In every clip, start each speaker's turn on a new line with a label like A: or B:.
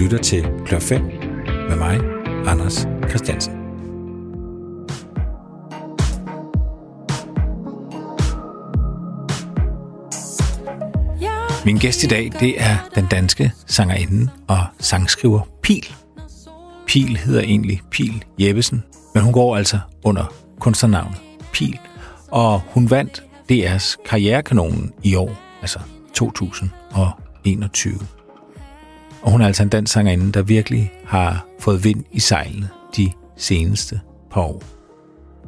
A: lytter til Klør 5 med mig, Anders Christiansen. Min gæst i dag, det er den danske sangerinde og sangskriver Pil. Pil hedder egentlig Pil Jeppesen, men hun går altså under kunstnernavnet Pil. Og hun vandt DR's Karrierekanonen i år, altså 2021. Og hun er altså en dansk sangerinde, der virkelig har fået vind i sejlene de seneste par år.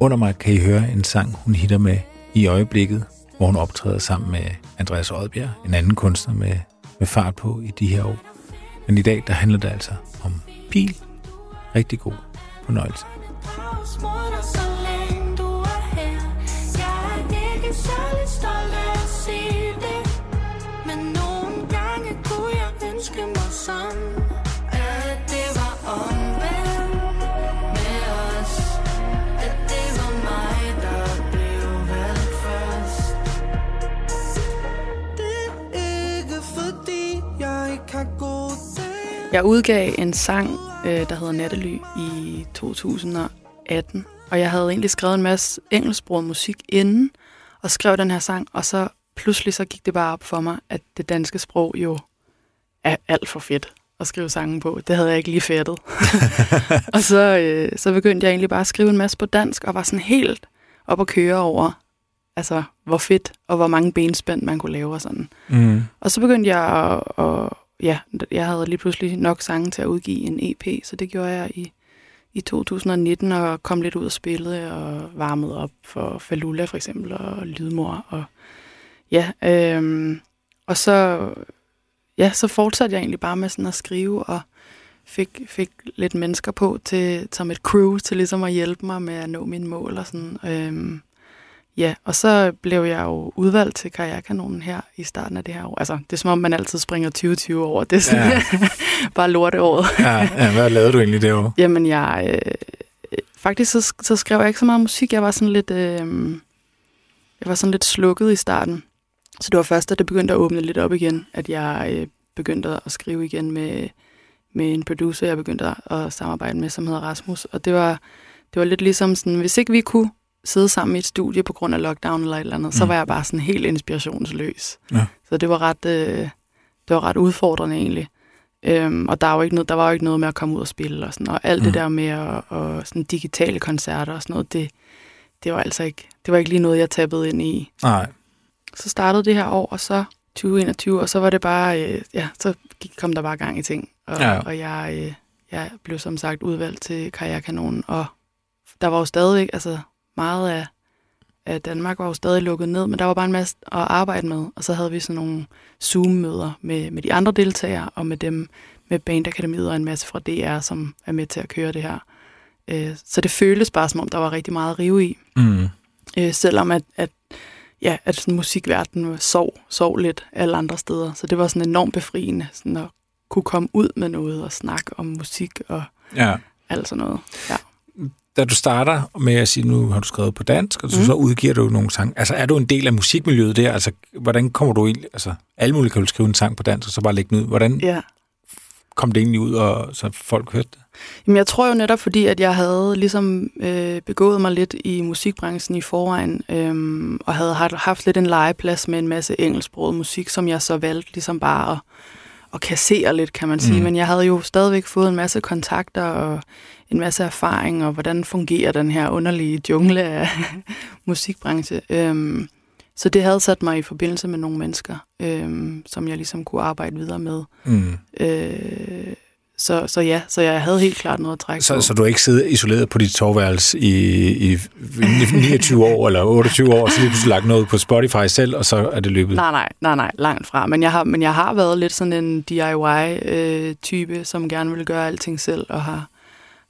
A: Under mig kan I høre en sang, hun hitter med i øjeblikket, hvor hun optræder sammen med Andreas Odbjerg, en anden kunstner med, med fart på i de her år. Men i dag, der handler det altså om pil. Rigtig god fornøjelse.
B: Jeg udgav en sang, øh, der hedder Nattely i 2018, og jeg havde egentlig skrevet en masse engelsksproget musik inden, og skrev den her sang, og så pludselig så gik det bare op for mig, at det danske sprog jo er alt for fedt at skrive sangen på. Det havde jeg ikke lige fættet. og så, øh, så begyndte jeg egentlig bare at skrive en masse på dansk, og var sådan helt op at køre over, altså hvor fedt, og hvor mange benspænd man kunne lave og sådan. Mm. Og så begyndte jeg at, at ja, jeg havde lige pludselig nok sange til at udgive en EP, så det gjorde jeg i, i 2019 og kom lidt ud og spillede og varmede op for Falula for eksempel og Lydmor. Og, ja, øhm, og så, ja, så fortsatte jeg egentlig bare med sådan at skrive og fik, fik lidt mennesker på til, som et crew til ligesom at hjælpe mig med at nå mine mål og sådan. Øhm, Ja, og så blev jeg jo udvalgt til Karrierekanonen her i starten af det her år. Altså, det er som om, man altid springer 2020 over. Det er sådan ja. bare lorteåret.
A: ja, ja, hvad lavede du egentlig det år?
B: Jamen, jeg... Øh, faktisk så, så skrev jeg ikke så meget musik. Jeg var sådan lidt... Øh, jeg var sådan lidt slukket i starten. Så det var først, da det begyndte at åbne lidt op igen, at jeg øh, begyndte at skrive igen med, med en producer, jeg begyndte at samarbejde med, som hedder Rasmus. Og det var, det var lidt ligesom sådan, hvis ikke vi kunne sidde sammen i et studie på grund af lockdown eller et eller andet, mm. så var jeg bare sådan helt inspirationsløs. Ja. Så det var ret, øh, det var ret udfordrende egentlig. Øhm, og der, var jo ikke noget, der var jo ikke noget med at komme ud og spille og sådan, og alt mm. det der med at, og sådan digitale koncerter og sådan noget, det, det var altså ikke, det var ikke lige noget, jeg tappede ind i.
A: Nej.
B: Så startede det her år, og så 2021, og så var det bare, øh, ja, så gik, kom der bare gang i ting. Og, ja. og jeg, øh, jeg blev som sagt udvalgt til Karrierekanonen, og der var jo stadig, altså meget af, af Danmark var jo stadig lukket ned, men der var bare en masse at arbejde med, og så havde vi sådan nogle Zoom-møder med, med de andre deltagere, og med dem med Bandakademiet og en masse fra DR, som er med til at køre det her. Øh, så det føltes bare som om, der var rigtig meget at rive i. Mm. Øh, selvom at, at, ja, at sådan musikverdenen sov, sov lidt alle andre steder. Så det var sådan enormt befriende sådan at kunne komme ud med noget og snakke om musik og ja. alt sådan noget. Ja
A: da du starter med at sige, nu har du skrevet på dansk, og så, mm. så udgiver du nogle sange. Altså, er du en del af musikmiljøet der? Altså, hvordan kommer du ind? Altså, alle mulige kan du skrive en sang på dansk, og så bare lægge den ud. Hvordan ja. kom det egentlig ud, og så folk hørte det?
B: Jamen, jeg tror jo netop, fordi at jeg havde ligesom øh, begået mig lidt i musikbranchen i forvejen, øh, og havde haft lidt en legeplads med en masse engelsksproget musik, som jeg så valgte ligesom bare at, at kassere lidt, kan man sige. Mm. Men jeg havde jo stadigvæk fået en masse kontakter og en masse erfaring, og hvordan fungerer den her underlige jungle af musikbranche. Øhm, så det havde sat mig i forbindelse med nogle mennesker, øhm, som jeg ligesom kunne arbejde videre med. Mm. Øh, så, så ja, så jeg havde helt klart noget at trække
A: så,
B: på.
A: Så du har ikke siddet isoleret på dit soveværelse i, i 29 år eller 28 år, og så lige pludselig lagt noget på Spotify selv, og så er det løbet?
B: Nej, nej, nej, nej, langt fra. Men jeg har, men jeg har været lidt sådan en DIY-type, øh, som gerne vil gøre alting selv, og har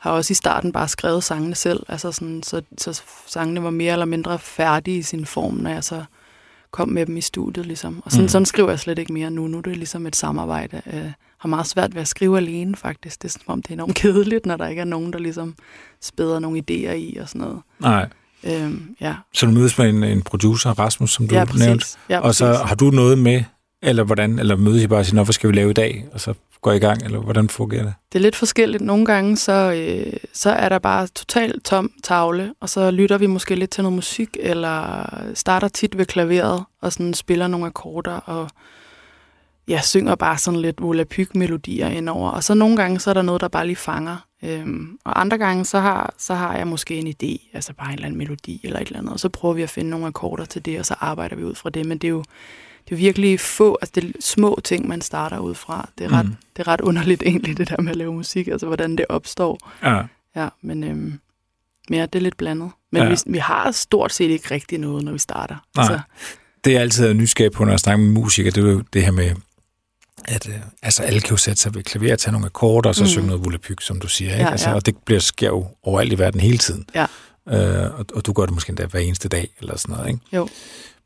B: har også i starten bare skrevet sangene selv, altså sådan, så, så sangene var mere eller mindre færdige i sin form, når jeg så kom med dem i studiet. Ligesom. Og sådan, mm. sådan skriver jeg slet ikke mere nu. Nu er det ligesom et samarbejde. Jeg har meget svært ved at skrive alene, faktisk. Det er som om, det er enormt kedeligt, når der ikke er nogen, der ligesom spæder nogle idéer i og sådan noget.
A: Nej.
B: Øhm, ja.
A: Så du mødes med en, en producer, Rasmus, som du
B: ja,
A: nævnte.
B: Ja,
A: og så har du noget med, eller hvordan? Eller mødes I bare og siger, hvorfor skal vi lave i dag? Og så går i gang, eller hvordan fungerer det?
B: Det er lidt forskelligt. Nogle gange, så, øh, så er der bare totalt tom tavle, og så lytter vi måske lidt til noget musik, eller starter tit ved klaveret, og sådan spiller nogle akkorder, og ja, synger bare sådan lidt volapyk-melodier indover. Og så nogle gange, så er der noget, der bare lige fanger. Øhm, og andre gange, så har, så har jeg måske en idé, altså bare en eller anden melodi eller et eller andet, og så prøver vi at finde nogle akkorder til det, og så arbejder vi ud fra det. Men det er jo, det er virkelig få, altså det er små ting, man starter ud fra. Det er, ret, mm. det er ret underligt egentlig, det der med at lave musik, altså hvordan det opstår.
A: Ja.
B: Ja, men, øhm, men ja, det er lidt blandet. Men ja. vi, vi har stort set ikke rigtig noget, når vi starter.
A: Nej. Altså, det er altid nysgerrig på, når jeg snakker med musikere, det er jo det her med, at øh, altså, alle kan jo sætte sig ved klaver, tage nogle akkorder, og så mm. synge noget volapyk, som du siger. Ikke?
B: Ja,
A: altså,
B: ja.
A: Og det bliver sker jo overalt i verden hele tiden.
B: Ja.
A: Øh, og, og du gør det måske endda hver eneste dag, eller sådan noget. Ikke?
B: Jo.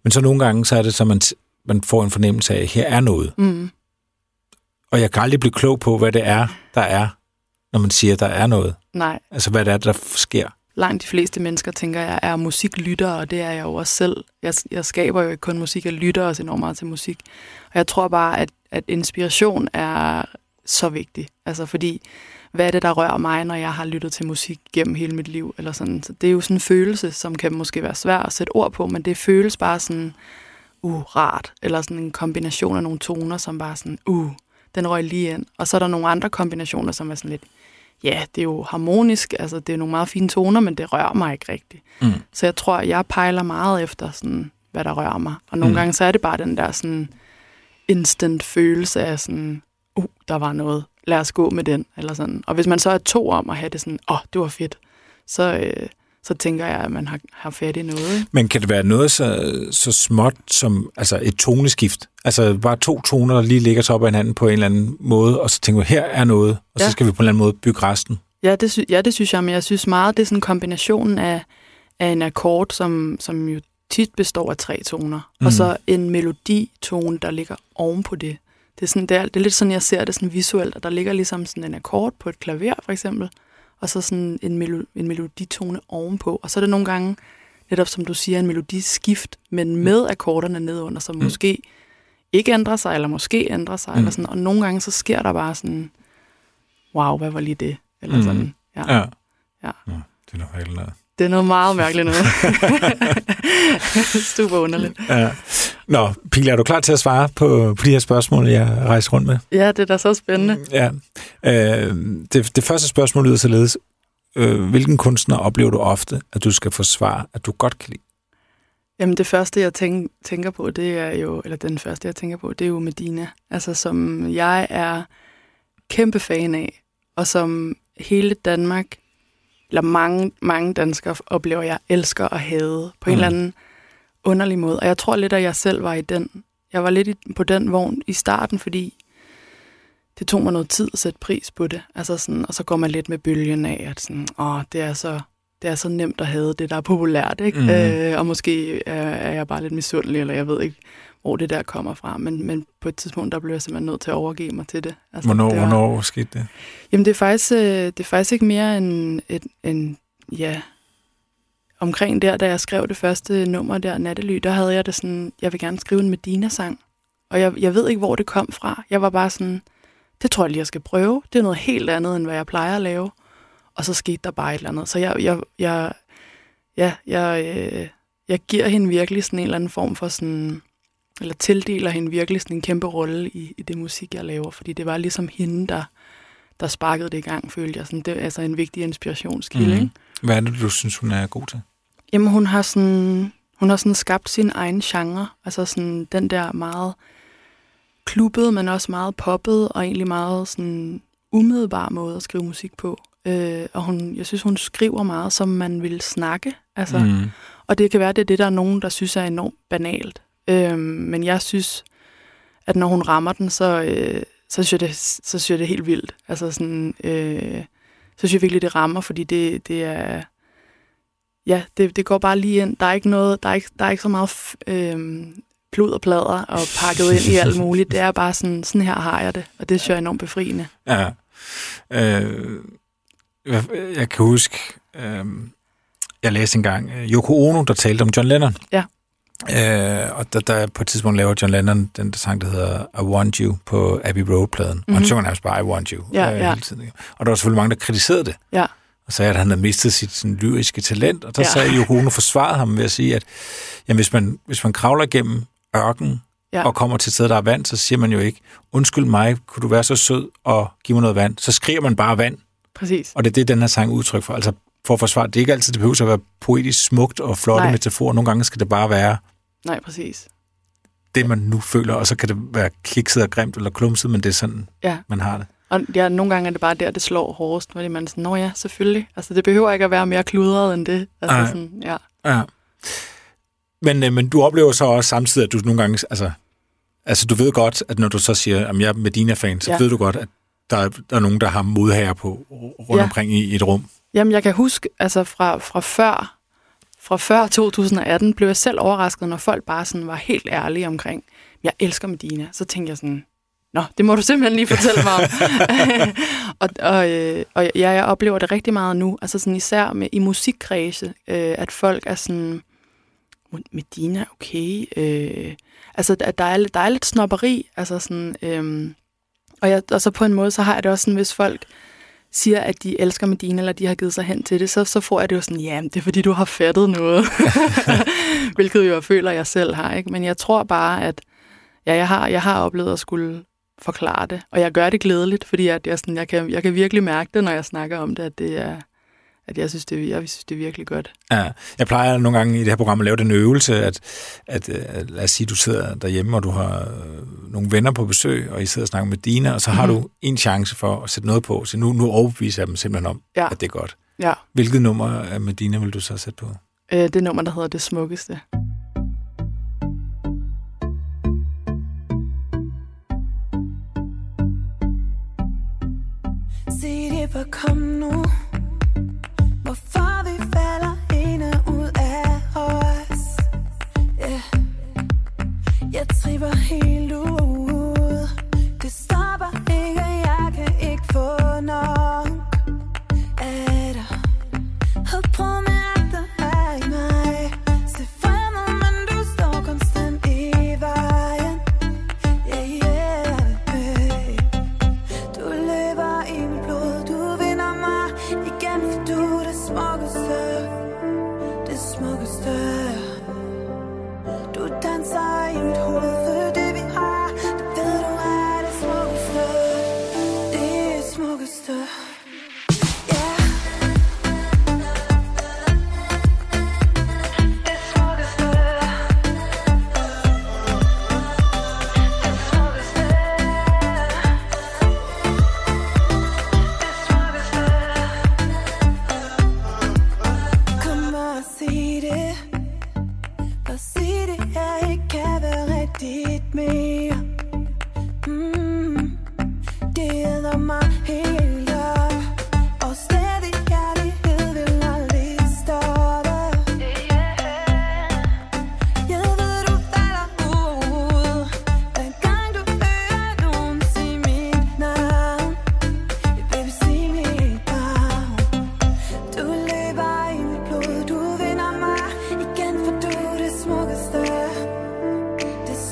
A: Men så nogle gange, så er det så, man, man får en fornemmelse af, at her er noget.
B: Mm.
A: Og jeg kan aldrig blive klog på, hvad det er, der er, når man siger, at der er noget.
B: Nej,
A: Altså, hvad det er, der sker.
B: langt de fleste mennesker, tænker jeg, er musiklyttere, og det er jeg jo også selv. Jeg, jeg skaber jo ikke kun musik, jeg lytter også enormt meget til musik. Og jeg tror bare, at, at inspiration er så vigtig. Altså fordi, hvad er det, der rører mig, når jeg har lyttet til musik gennem hele mit liv? Eller sådan. Så det er jo sådan en følelse, som kan måske være svær at sætte ord på, men det føles bare sådan, uh, rart. Eller sådan en kombination af nogle toner, som bare sådan, uh, den røg lige ind. Og så er der nogle andre kombinationer, som er sådan lidt, ja, det er jo harmonisk, altså det er nogle meget fine toner, men det rører mig ikke rigtigt.
A: Mm.
B: Så jeg tror, jeg pejler meget efter, sådan, hvad der rører mig. Og nogle
A: Mm.
B: gange, så er det bare den der sådan instant følelse af sådan, uh, der var noget, lad os gå med den, eller sådan. Og hvis man så er to om at have det sådan, åh, oh, det var fedt, så, øh, så tænker jeg, at man har, har fat i noget.
A: Men kan det være noget så, så småt som altså et toneskift? Altså bare to toner, der lige ligger sig op ad hinanden på en eller anden måde, og så tænker vi, her er noget, og ja. så skal vi på en eller anden måde bygge resten.
B: Ja det, sy- ja, det synes jeg, men jeg synes meget, det er sådan kombinationen af, af en akkord, som, som jo tit består af tre toner, mm. Og så en meloditone, der ligger oven på det. Det er, sådan, det, er, det er lidt sådan, jeg ser det sådan visuelt, at der ligger ligesom sådan en akkord på et klaver, for eksempel, og så sådan en, melo- en meloditone ovenpå. Og så er det nogle gange, netop som du siger, en melodiskift, men med akkorderne nedunder, som
A: Mm.
B: mm. måske ikke ændrer sig, eller måske ændrer sig,
A: Mm.
B: mm. eller sådan. Og nogle gange, så sker der bare sådan, wow, hvad var lige det? Eller
A: Mm.
B: mm. sådan. Ja.
A: Ja.
B: Ja.
A: Nå, det er nok helt.
B: Det er noget meget mærkeligt noget. Super underligt.
A: Ja. Nå, Pile, er du klar til at svare på, på de her spørgsmål, jeg rejser rundt med?
B: Ja, det er da så spændende.
A: Ja. Øh, det, det første spørgsmål lyder således. Øh, hvilken kunstner oplever du ofte, at du skal forsvare, at du godt kan lide?
B: Jamen det første, jeg tænk, tænker på, det er jo, eller den første, jeg tænker på, det er jo Medina. Altså som jeg er kæmpe fan af, og som hele Danmark, eller mange, mange danskere oplever, jeg elsker at hade på en
A: Mm.
B: eller anden underlig måde. Og jeg tror lidt, at jeg selv var i den. Jeg var lidt i, på den vogn i starten, fordi det tog mig noget tid at sætte pris på det. Altså sådan, og så går man lidt med bølgen af, at sådan, åh, det er så det er så nemt at have det, der er populært, ikke? Mm. Øh, og måske er, er jeg bare lidt misundelig, eller jeg ved ikke, hvor det der kommer fra. Men, men på et tidspunkt, der blev jeg simpelthen nødt til at overgive mig til det. Altså,
A: Hvornår,
B: det var,
A: hvornår skete det?
B: Jamen, det er faktisk, øh, det er faktisk ikke mere end, et, en, ja, omkring der, da jeg skrev det første nummer der, Nattely, der havde jeg det sådan, jeg vil gerne skrive en Medina-sang. Og jeg, jeg ved ikke, hvor det kom fra. Jeg var bare sådan, det tror jeg lige, jeg skal prøve. Det er noget helt andet, end hvad jeg plejer at lave. Og så skete der bare et eller andet. Så jeg, jeg, jeg, ja, jeg, øh, jeg giver hende virkelig sådan en eller anden form for sådan, eller tildeler hende virkelig sådan en kæmpe rolle i, i det musik, jeg laver. Fordi det var ligesom hende, der, der sparkede det i gang, følte jeg. Sådan, det er altså en vigtig inspirationskilde, mm. ikke?
A: Hvad er det, du synes, hun er god til?
B: Jamen, hun har sådan, hun har sådan skabt sin egen genre. Altså sådan den der meget klubbede, men også meget poppet, og egentlig meget sådan umiddelbar måde at skrive musik på. Øh, og hun, jeg synes, hun skriver meget, som man vil snakke. Altså. Mm. Og det kan være, det er det, der er nogen, der synes er enormt banalt. Øh, men jeg synes, at når hun rammer den, så, øh, så, synes jeg det, så synes jeg det helt vildt. Altså sådan, øh, så synes jeg virkelig, det rammer, fordi det, det er... Ja, det, det går bare lige ind. Der er ikke noget, der er ikke, der er ikke så meget øh, plud og plader og pakket ind i alt muligt. Det er bare sådan, sådan her har jeg det, og det synes jeg er enormt befriende.
A: Ja. Øh, jeg kan huske, øh, jeg læste engang øh, Yoko Ono, der talte om John Lennon.
B: Ja.
A: Øh, og der, der på et tidspunkt laver John Lennon den der sang, der hedder I Want You på Abbey Road-pladen. Mm-hmm. Og han
B: Mhm.
A: synger nærmest bare I Want You
B: Ja,
A: øh,
B: ja.
A: hele tiden. Og der var selvfølgelig mange, der kritiserede det.
B: Ja.
A: Og sagde, at han havde mistet sit sådan, lyriske talent. Og der
B: Ja.
A: sagde Yoko Ono forsvaret ham ved at sige, at jamen, hvis, man, hvis man kravler igennem ørken
B: Ja.
A: og kommer til et sted, der er vand, så siger man jo ikke, undskyld mig, kunne du være så sød og give mig noget vand? Så skriger man bare vand.
B: Præcis.
A: Og det er det, den her sang udtryk for. Altså for at forsvare, det er ikke altid, det behøver at være poetisk smukt og flotte
B: Nej.
A: metaforer. Nogle gange skal det bare være
B: Nej, præcis.
A: det, man nu føler, og så kan det være kikset og grimt eller klumset, men det er sådan,
B: Ja.
A: man har det.
B: Og ja, nogle gange er det bare der, det slår hårdest, fordi man er sådan, nå ja, selvfølgelig. Altså, det behøver ikke at være mere kludret end det. Altså,
A: Nej.
B: sådan, ja.
A: Ja. Men, øh, men du oplever så også samtidig, at du nogle gange, altså, altså du ved godt, at når du så siger, at jeg er Medina-fan, så
B: Ja.
A: ved du godt, at der er, der er nogen, der har modhager på rundt
B: Ja.
A: ja. omkring i, i et rum.
B: Jamen, jeg kan huske, altså fra, fra før, fra før 2018, blev jeg selv overrasket, når folk bare sådan var helt ærlige omkring, jeg elsker Medina. Så tænkte jeg sådan, nå, det må du simpelthen lige fortælle mig om. og, og, øh, og ja, jeg oplever det rigtig meget nu, altså sådan især med, i musikkredse, øh, at folk er sådan, Medina, okay. Øh, altså, der er, der er lidt snopperi, altså sådan, øh, og, jeg, og så på en måde, så har jeg det også sådan, hvis folk siger, at de elsker Medina, eller de har givet sig hen til det, så, så får jeg det jo sådan, ja, det er fordi, du har fattet noget. Hvilket jo jeg føler, jeg selv har. Ikke? Men jeg tror bare, at ja, jeg, har, jeg har oplevet at skulle forklare det. Og jeg gør det glædeligt, fordi at jeg, sådan, jeg, kan, jeg kan virkelig mærke det, når jeg snakker om det, at, det er, at jeg, synes, det, er- jeg synes, det er virkelig godt.
A: Ja, jeg plejer nogle gange i det her program at lave den øvelse, at, at øh, lad os sige, du sidder derhjemme, og du har øh, nogle venner på besøg, og I sidder og snakker med Dina, og så har
B: Mhm.
A: du en chance for at sætte noget på. Så nu, nu overbeviser jeg dem simpelthen om,
B: Ja.
A: at det er godt.
B: Ja,
A: Hvilket nummer af Medina vil du så sætte på?
B: øh, det nummer, der hedder Det Smukkeste.
C: Sig det bare kom nu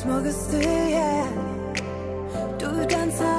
C: det smukkeste, ja. Yeah. Du danser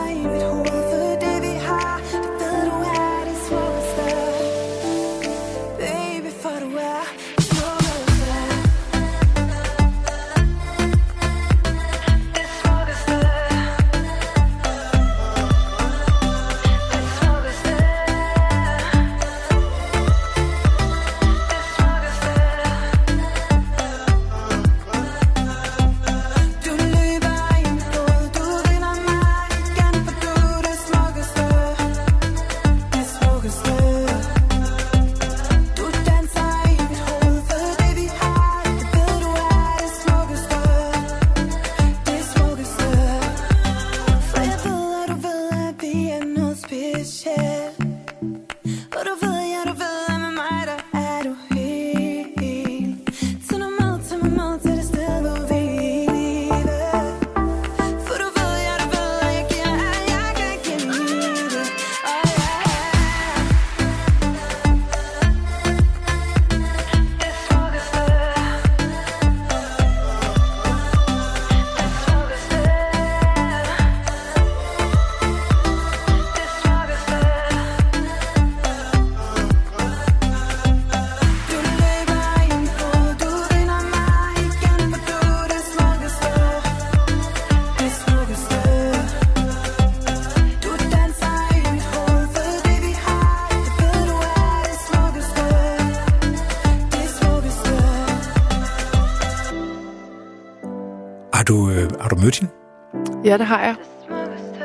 A: mødt hende?
B: Ja, det har jeg.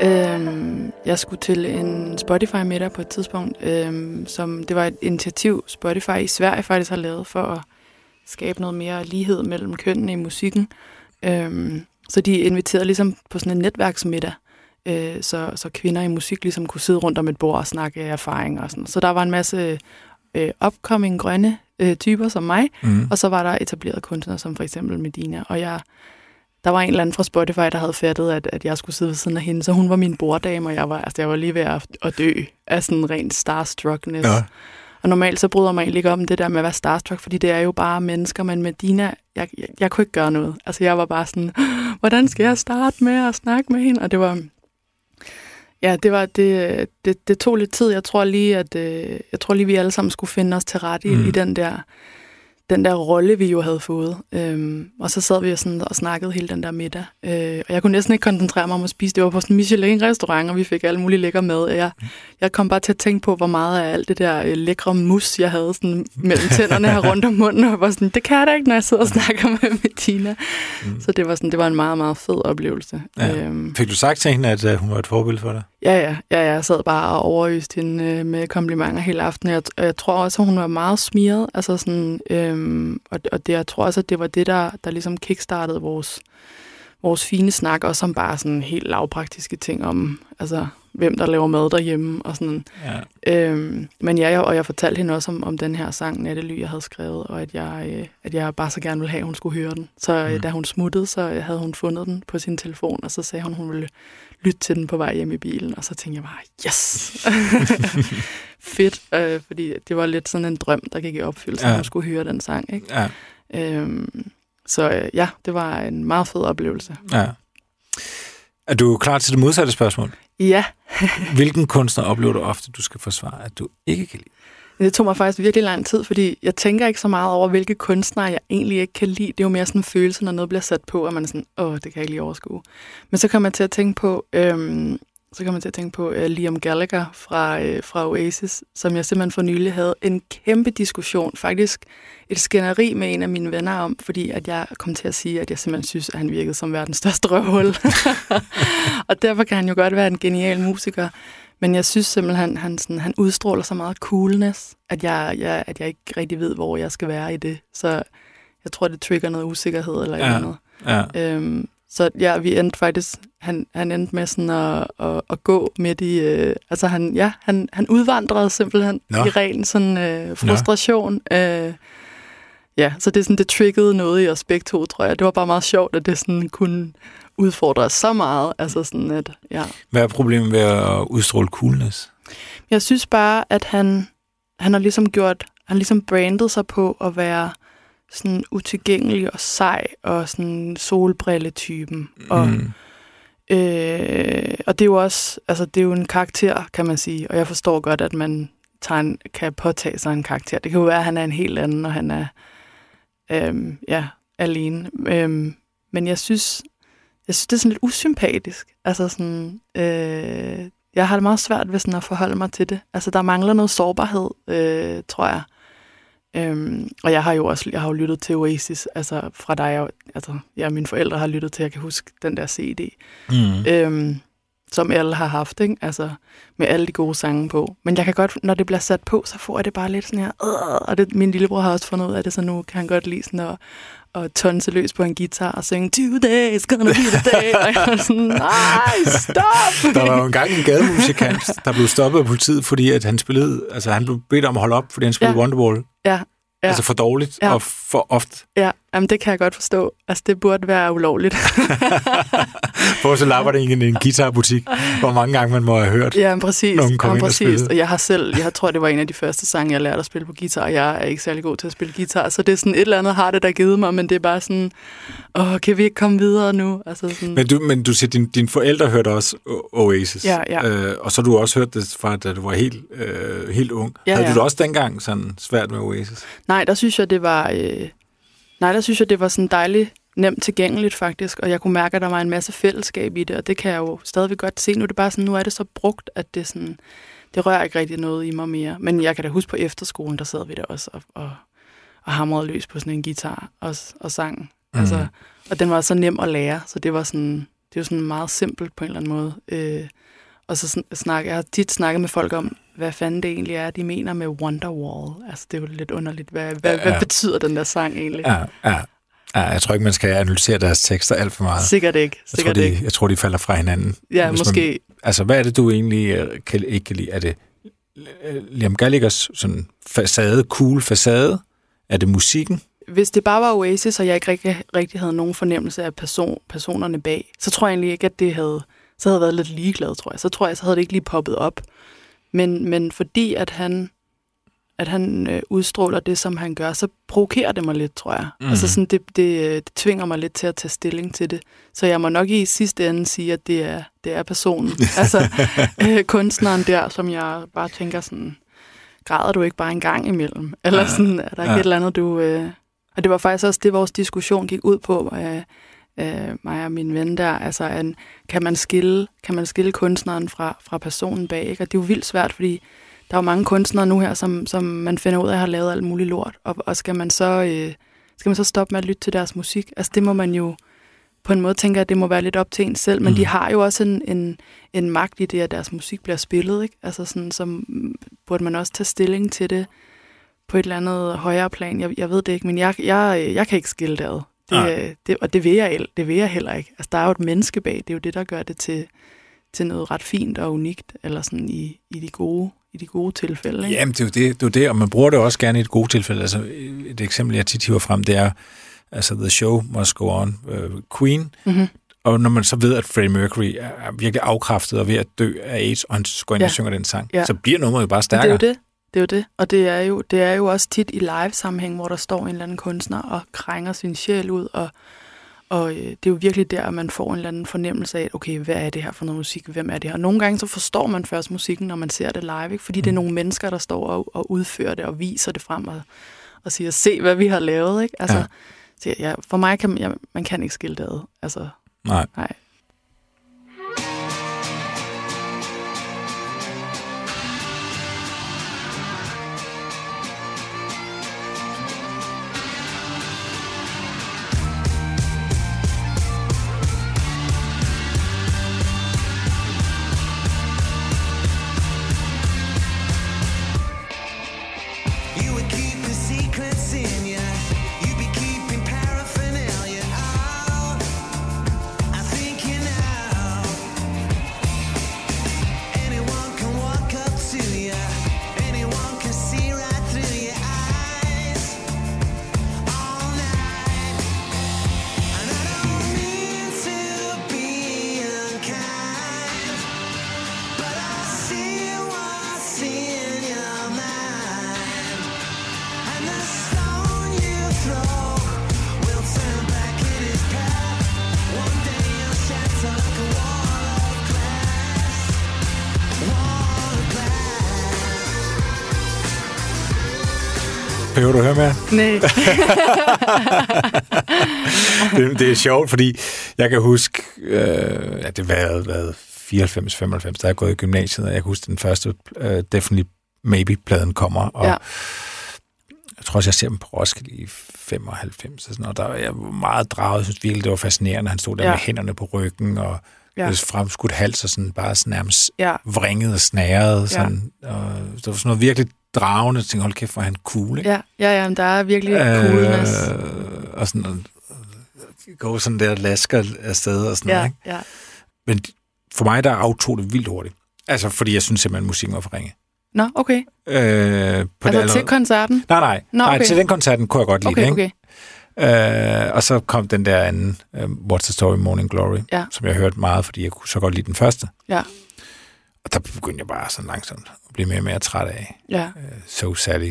B: Øhm, jeg skulle til en Spotify-middag på et tidspunkt, øhm, som det var et initiativ, Spotify i Sverige faktisk har lavet for at skabe noget mere lighed mellem kønnene i musikken. Øhm, så de inviterede ligesom på sådan en netværksmiddag, øh, så, så kvinder i musik ligesom kunne sidde rundt om et bord og snakke erfaringer og sådan. Så der var en masse øh, upcoming grønne øh, typer som mig,
A: Mm.
B: og så var der etablerede kunstnere som for eksempel Medina, og jeg der var en eller anden fra Spotify, der havde fattet, at, at jeg skulle sidde ved siden af hende, så hun var min borddame, og jeg var, altså, jeg var lige ved at, at dø af sådan rent starstruckness.
A: Ja.
B: Og normalt så bryder egentlig ikke om det der med at være starstruck, fordi det er jo bare mennesker, men med Dina, jeg, jeg, jeg kunne ikke gøre noget. Altså jeg var bare sådan, hvordan skal jeg starte med at snakke med hende? Og det var, ja, det var, det, det, det tog lidt tid. Jeg tror lige, at øh, jeg tror lige, vi alle sammen skulle finde os til rette i,
A: Mm.
B: i den der den der rolle, vi jo havde fået. Øhm, og så sad vi sådan, og snakkede hele den der middag. Øh, og jeg kunne næsten ikke koncentrere mig om at spise. Det var på sådan en Michelin-restaurant, og vi fik alle mulige lækker mad. Jeg, jeg kom bare til at tænke på, hvor meget af alt det der øh, lækre mus, jeg havde sådan, mellem tænderne her rundt om munden. Og var sådan, det kan jeg da ikke, når jeg sidder og snakker med Bettina. Mm. Så det var, sådan, det var en meget, meget fed oplevelse.
A: Ja.
B: Øhm,
A: Fik du sagt til hende, at uh, hun var et forbillede for dig?
B: Ja, ja, ja, ja, jeg sad bare og overøste hende øh, med komplimenter hele aftenen. Jeg, og jeg tror også, at hun var meget smiret. Altså sådan, øhm, og, og det, jeg tror også, at det var det, der, der ligesom kickstartede vores, vores fine snak, også som bare sådan helt lavpraktiske ting om, altså, hvem der laver mad derhjemme og sådan.
A: Ja.
B: Øhm, men ja, jeg, og jeg fortalte hende også om, om den her sang, Nattely, jeg havde skrevet, og at jeg, øh, at jeg bare så gerne ville have, at hun skulle høre den. Så øh,
A: Mm.
B: da hun smuttede, så øh, havde hun fundet den på sin telefon, og så sagde hun, hun ville lytte til den på vej hjem i bilen, og så tænkte jeg bare, yes! Fedt, øh, fordi det var lidt sådan en drøm, der gik i opfyldelse,
A: Ja.
B: at hun skulle høre den sang. Ikke?
A: Ja.
B: Øhm, så øh, ja, det var en meget fed oplevelse.
A: ja. Er du klar til det modsatte spørgsmål?
B: Ja,
A: Hvilken kunstner oplever du ofte, du skal forsvare, at du ikke kan lide?
B: Det tog mig faktisk virkelig lang tid, fordi jeg tænker ikke så meget over, hvilke kunstnere jeg egentlig ikke kan lide. Det er jo mere sådan en følelse, når noget bliver sat på, at man er sådan, åh, det kan jeg ikke lige overskue. Men så kommer jeg til at tænke på, øhm, så kommer jeg til at tænke på uh, Liam Gallagher fra, øh, fra Oasis, som jeg simpelthen for nylig havde en kæmpe diskussion, faktisk et skænderi med en af mine venner om, fordi at jeg kom til at sige, at jeg simpelthen synes, at han virkede som verdens største røvhul. og derfor kan han jo godt være en genial musiker. Men jeg synes simpelthen, han, sådan, han udstråler så meget coolness, at jeg, jeg, at jeg ikke rigtig ved, hvor jeg skal være i det. Så jeg tror, det trigger noget usikkerhed eller
A: ja.
B: noget.
A: Ja.
B: Øhm, så ja, vi endte faktisk, han, han endte med sådan at, at, at gå midt i, øh, altså han, ja, han, han udvandrede simpelthen
A: Nå.
B: Nå. i ren sådan øh, frustration. Øh, ja, så det, er sådan, det triggede noget i os begge to, tror jeg. Det var bare meget sjovt, at det sådan kunne udfordre os så meget. Altså sådan, at, ja.
A: Hvad er problemet ved at udstråle coolness?
B: Jeg synes bare, at han, han har ligesom gjort, han ligesom brandet sig på at være sådan utilgængelig og sej og sådan solbrilletypen. Og,
A: Mm
B: øh, og det er jo også, altså det er jo en karakter, kan man sige, og jeg forstår godt, at man tager en, kan påtage sig en karakter. Det kan jo være, at han er en helt anden, og han er øhm, ja, alene. Øhm, men jeg synes, jeg synes, det er sådan lidt usympatisk. Altså sådan, øh, jeg har det meget svært ved sådan at forholde mig til det. Altså, der mangler noget sårbarhed, øh, tror jeg. Øhm, og jeg har jo også jeg har jo lyttet til Oasis, altså fra dig, jeg, altså, ja, mine forældre har lyttet til, jeg kan huske den der CD,
A: Mm.
B: øhm, som alle har haft, ikke? Altså, med alle de gode sange på. Men jeg kan godt, når det bliver sat på, så får jeg det bare lidt sådan her, øh, og det, min lillebror har også fundet ud af det, så nu kan han godt lide sådan at, at tonse løs på en guitar og synge, Today is gonna be the day, og jeg sådan, nej, stop!
A: Der var jo engang en gademusikant, der blev stoppet af politiet, fordi at han spillede, altså han blev bedt om at holde op, fordi han spillede
B: Ja.
A: Wonderwall.
B: Ja, Ja.
A: Altså for dårligt
B: Ja.
A: og for ofte.
B: Ja, jamen det kan jeg godt forstå. Altså, det burde være ulovligt.
A: For så lapper det egentlig en guitarbutik, hvor mange gange man må have hørt.
B: ja, præcis.
A: Nogen kom
B: Jamen,
A: ind og
B: præcis.
A: spillede.
B: Og jeg har selv, jeg tror, det var en af de første sange, jeg lærte at spille på guitar, og jeg er ikke særlig god til at spille guitar, så det er sådan et eller andet har det, der givet mig, men det er bare sådan, åh, kan vi ikke komme videre nu? Altså sådan,
A: Men du, men du siger, din, dine forældre hørte også Oasis.
B: Ja, ja.
A: Øh, og så har du også hørt det fra, da du var helt, øh, helt ung.
B: Ja,
A: Havde
B: ja.
A: du det også dengang sådan svært med Oasis?
B: Nej, der synes jeg, det var... Øh, nej, der synes jeg, det var sådan dejligt nemt tilgængeligt faktisk, og jeg kunne mærke, at der var en masse fællesskab i det, og det kan jeg jo stadigvæk godt se. Nu er det bare sådan, nu er det så brugt, at det sådan, det rører ikke rigtig noget i mig mere. Men jeg kan da huske på efterskolen, der sad vi der også og, og, og hamrede løs på sådan en guitar og, og sang. Mm. Altså, og den var så nem at lære, så det var sådan, det jo sådan meget simpelt på en eller anden måde. Øh, og så sn- snak, jeg har tit snakket med folk om, hvad fanden det egentlig er, de mener med Wonderwall. Altså, det er jo lidt underligt. Hvad, hvad,
A: Ja,
B: hvad betyder den der sang egentlig?
A: Ja, ja. ja, jeg tror ikke, man skal analysere deres tekster alt for meget.
B: Sikkert ikke.
A: Jeg tror,
B: Sikkert
A: de,
B: ikke.
A: jeg tror, de falder fra hinanden.
B: Ja,
A: Hvis
B: måske.
A: Altså, hvad er det, du egentlig øh, kan, ikke kan lide? Er det øh, Liam Gallaghers sådan facade, cool facade? Er det musikken?
B: Hvis det bare var Oasis, og jeg ikke rigtig, rigtig havde nogen fornemmelse af person, personerne bag, så tror jeg egentlig ikke, at det havde, så havde jeg været lidt ligeglad, tror jeg. Så tror jeg, så havde det ikke lige poppet op. Men, men fordi at han, at han øh, udstråler det, som han gør, så provokerer det mig lidt, tror jeg. Mm. Altså sådan, det, det, øh, det tvinger mig lidt til at tage stilling til det. Så jeg må nok i sidste ende sige, at det er, det er personen. altså øh, kunstneren der, som jeg bare tænker sådan, græder du ikke bare en gang imellem? Eller sådan, er der ikke
A: Ja.
B: et eller andet, du... Øh... Og det var faktisk også det, vores diskussion gik ud på, øh, øh, mig og min ven der. Altså, en, kan, man skille, kan man skille kunstneren fra, fra personen bag? Ikke? Og det er jo vildt svært, fordi der er jo mange kunstnere nu her, som, som man finder ud af har lavet alt muligt lort. Og, og skal, man så, øh, skal man så stoppe med at lytte til deres musik? Altså, det må man jo på en måde tænke, at det må være lidt op til en selv, men
A: Mm.
B: de har jo også en, en, en magt i det, at deres musik bliver spillet, ikke? Altså sådan, så burde man også tage stilling til det på et eller andet højere plan. Jeg, jeg ved det ikke, men jeg, jeg, jeg kan ikke skille det ad.
A: Nej.
B: Det, det, og det vil, jeg, det vil jeg heller ikke. Altså, der er jo et menneske bag. Det er jo det, der gør det til, til noget ret fint og unikt, eller sådan i, i, de, gode, i de gode tilfælde. Ikke?
A: Jamen, det er, jo det, det er jo det, og man bruger det også gerne i et godt tilfælde. Altså, et eksempel, jeg tit hiver frem, det er, altså, The Show Must Go On, uh, Queen,
B: Mm-hmm.
A: og når man så ved, at Freddie Mercury er virkelig afkræftet og ved at dø af AIDS, og han går ind
B: Ja.
A: og synger den sang,
B: Ja.
A: så bliver nummeret jo bare
B: Det er
A: stærkere.
B: jo det. Det er jo det. Og det er jo, det er jo også tit i live-sammenhæng, hvor der står en eller anden kunstner og krænger sin sjæl ud, og, og øh, det er jo virkelig der, at man får en eller anden fornemmelse af, okay, hvad er det her for noget musik? Hvem er det her? Og nogle gange så forstår man først musikken, når man ser det live, ikke? fordi det er nogle mennesker, der står og, og udfører det og viser det frem og, og siger, se hvad vi har lavet. Ikke? Altså,
A: ja.
B: Så ja, for mig kan man, ja, man kan ikke skille det ad. Altså,
A: Nej.
B: nej.
A: Høre mere?
B: Nej.
A: det, det er sjovt, fordi jeg kan huske, øh, at det var været 94-95, da jeg gået i gymnasiet, og jeg kan huske, den første øh, Definitely Maybe-pladen kommer, og
B: Ja.
A: jeg tror også, jeg ser dem på Roskilde i 95, og sådan, og der jeg var meget draget, synes virkelig, det var fascinerende, han stod der
B: Ja.
A: med hænderne på ryggen, og
B: Ja.
A: ja. fremskudt hals, og sådan bare sådan nærmest
B: Ja.
A: vringet og snæret, sådan, og det var sådan noget virkelig dragende, jeg tænkte, hold kæft, hvor han cool, ikke?
B: Ja, ja, ja, men der er virkelig coolness.
A: Øh, og sådan, og, gå sådan der lasker afsted og sådan
B: Ja,
A: noget, ikke?
B: ja.
A: Men for mig, der aftog det vildt hurtigt. Altså, fordi jeg synes simpelthen, at musikken var for ringe.
B: Nå, okay.
A: Øh, på
B: Altså
A: det
B: til koncerten?
A: Nej, nej.
B: Nå,
A: nej
B: okay.
A: til den koncerten kunne jeg godt lide
B: Okay,
A: det, ikke?
B: okay.
A: Øh, og så kom den der anden, uh, What's the Story Morning Glory,
B: Ja.
A: som jeg hørte meget, fordi jeg kunne så godt lide den første.
B: Ja,
A: Og der begyndte jeg bare sådan langsomt blive mere og mere træt af.
B: ja,
A: Uh, so Sally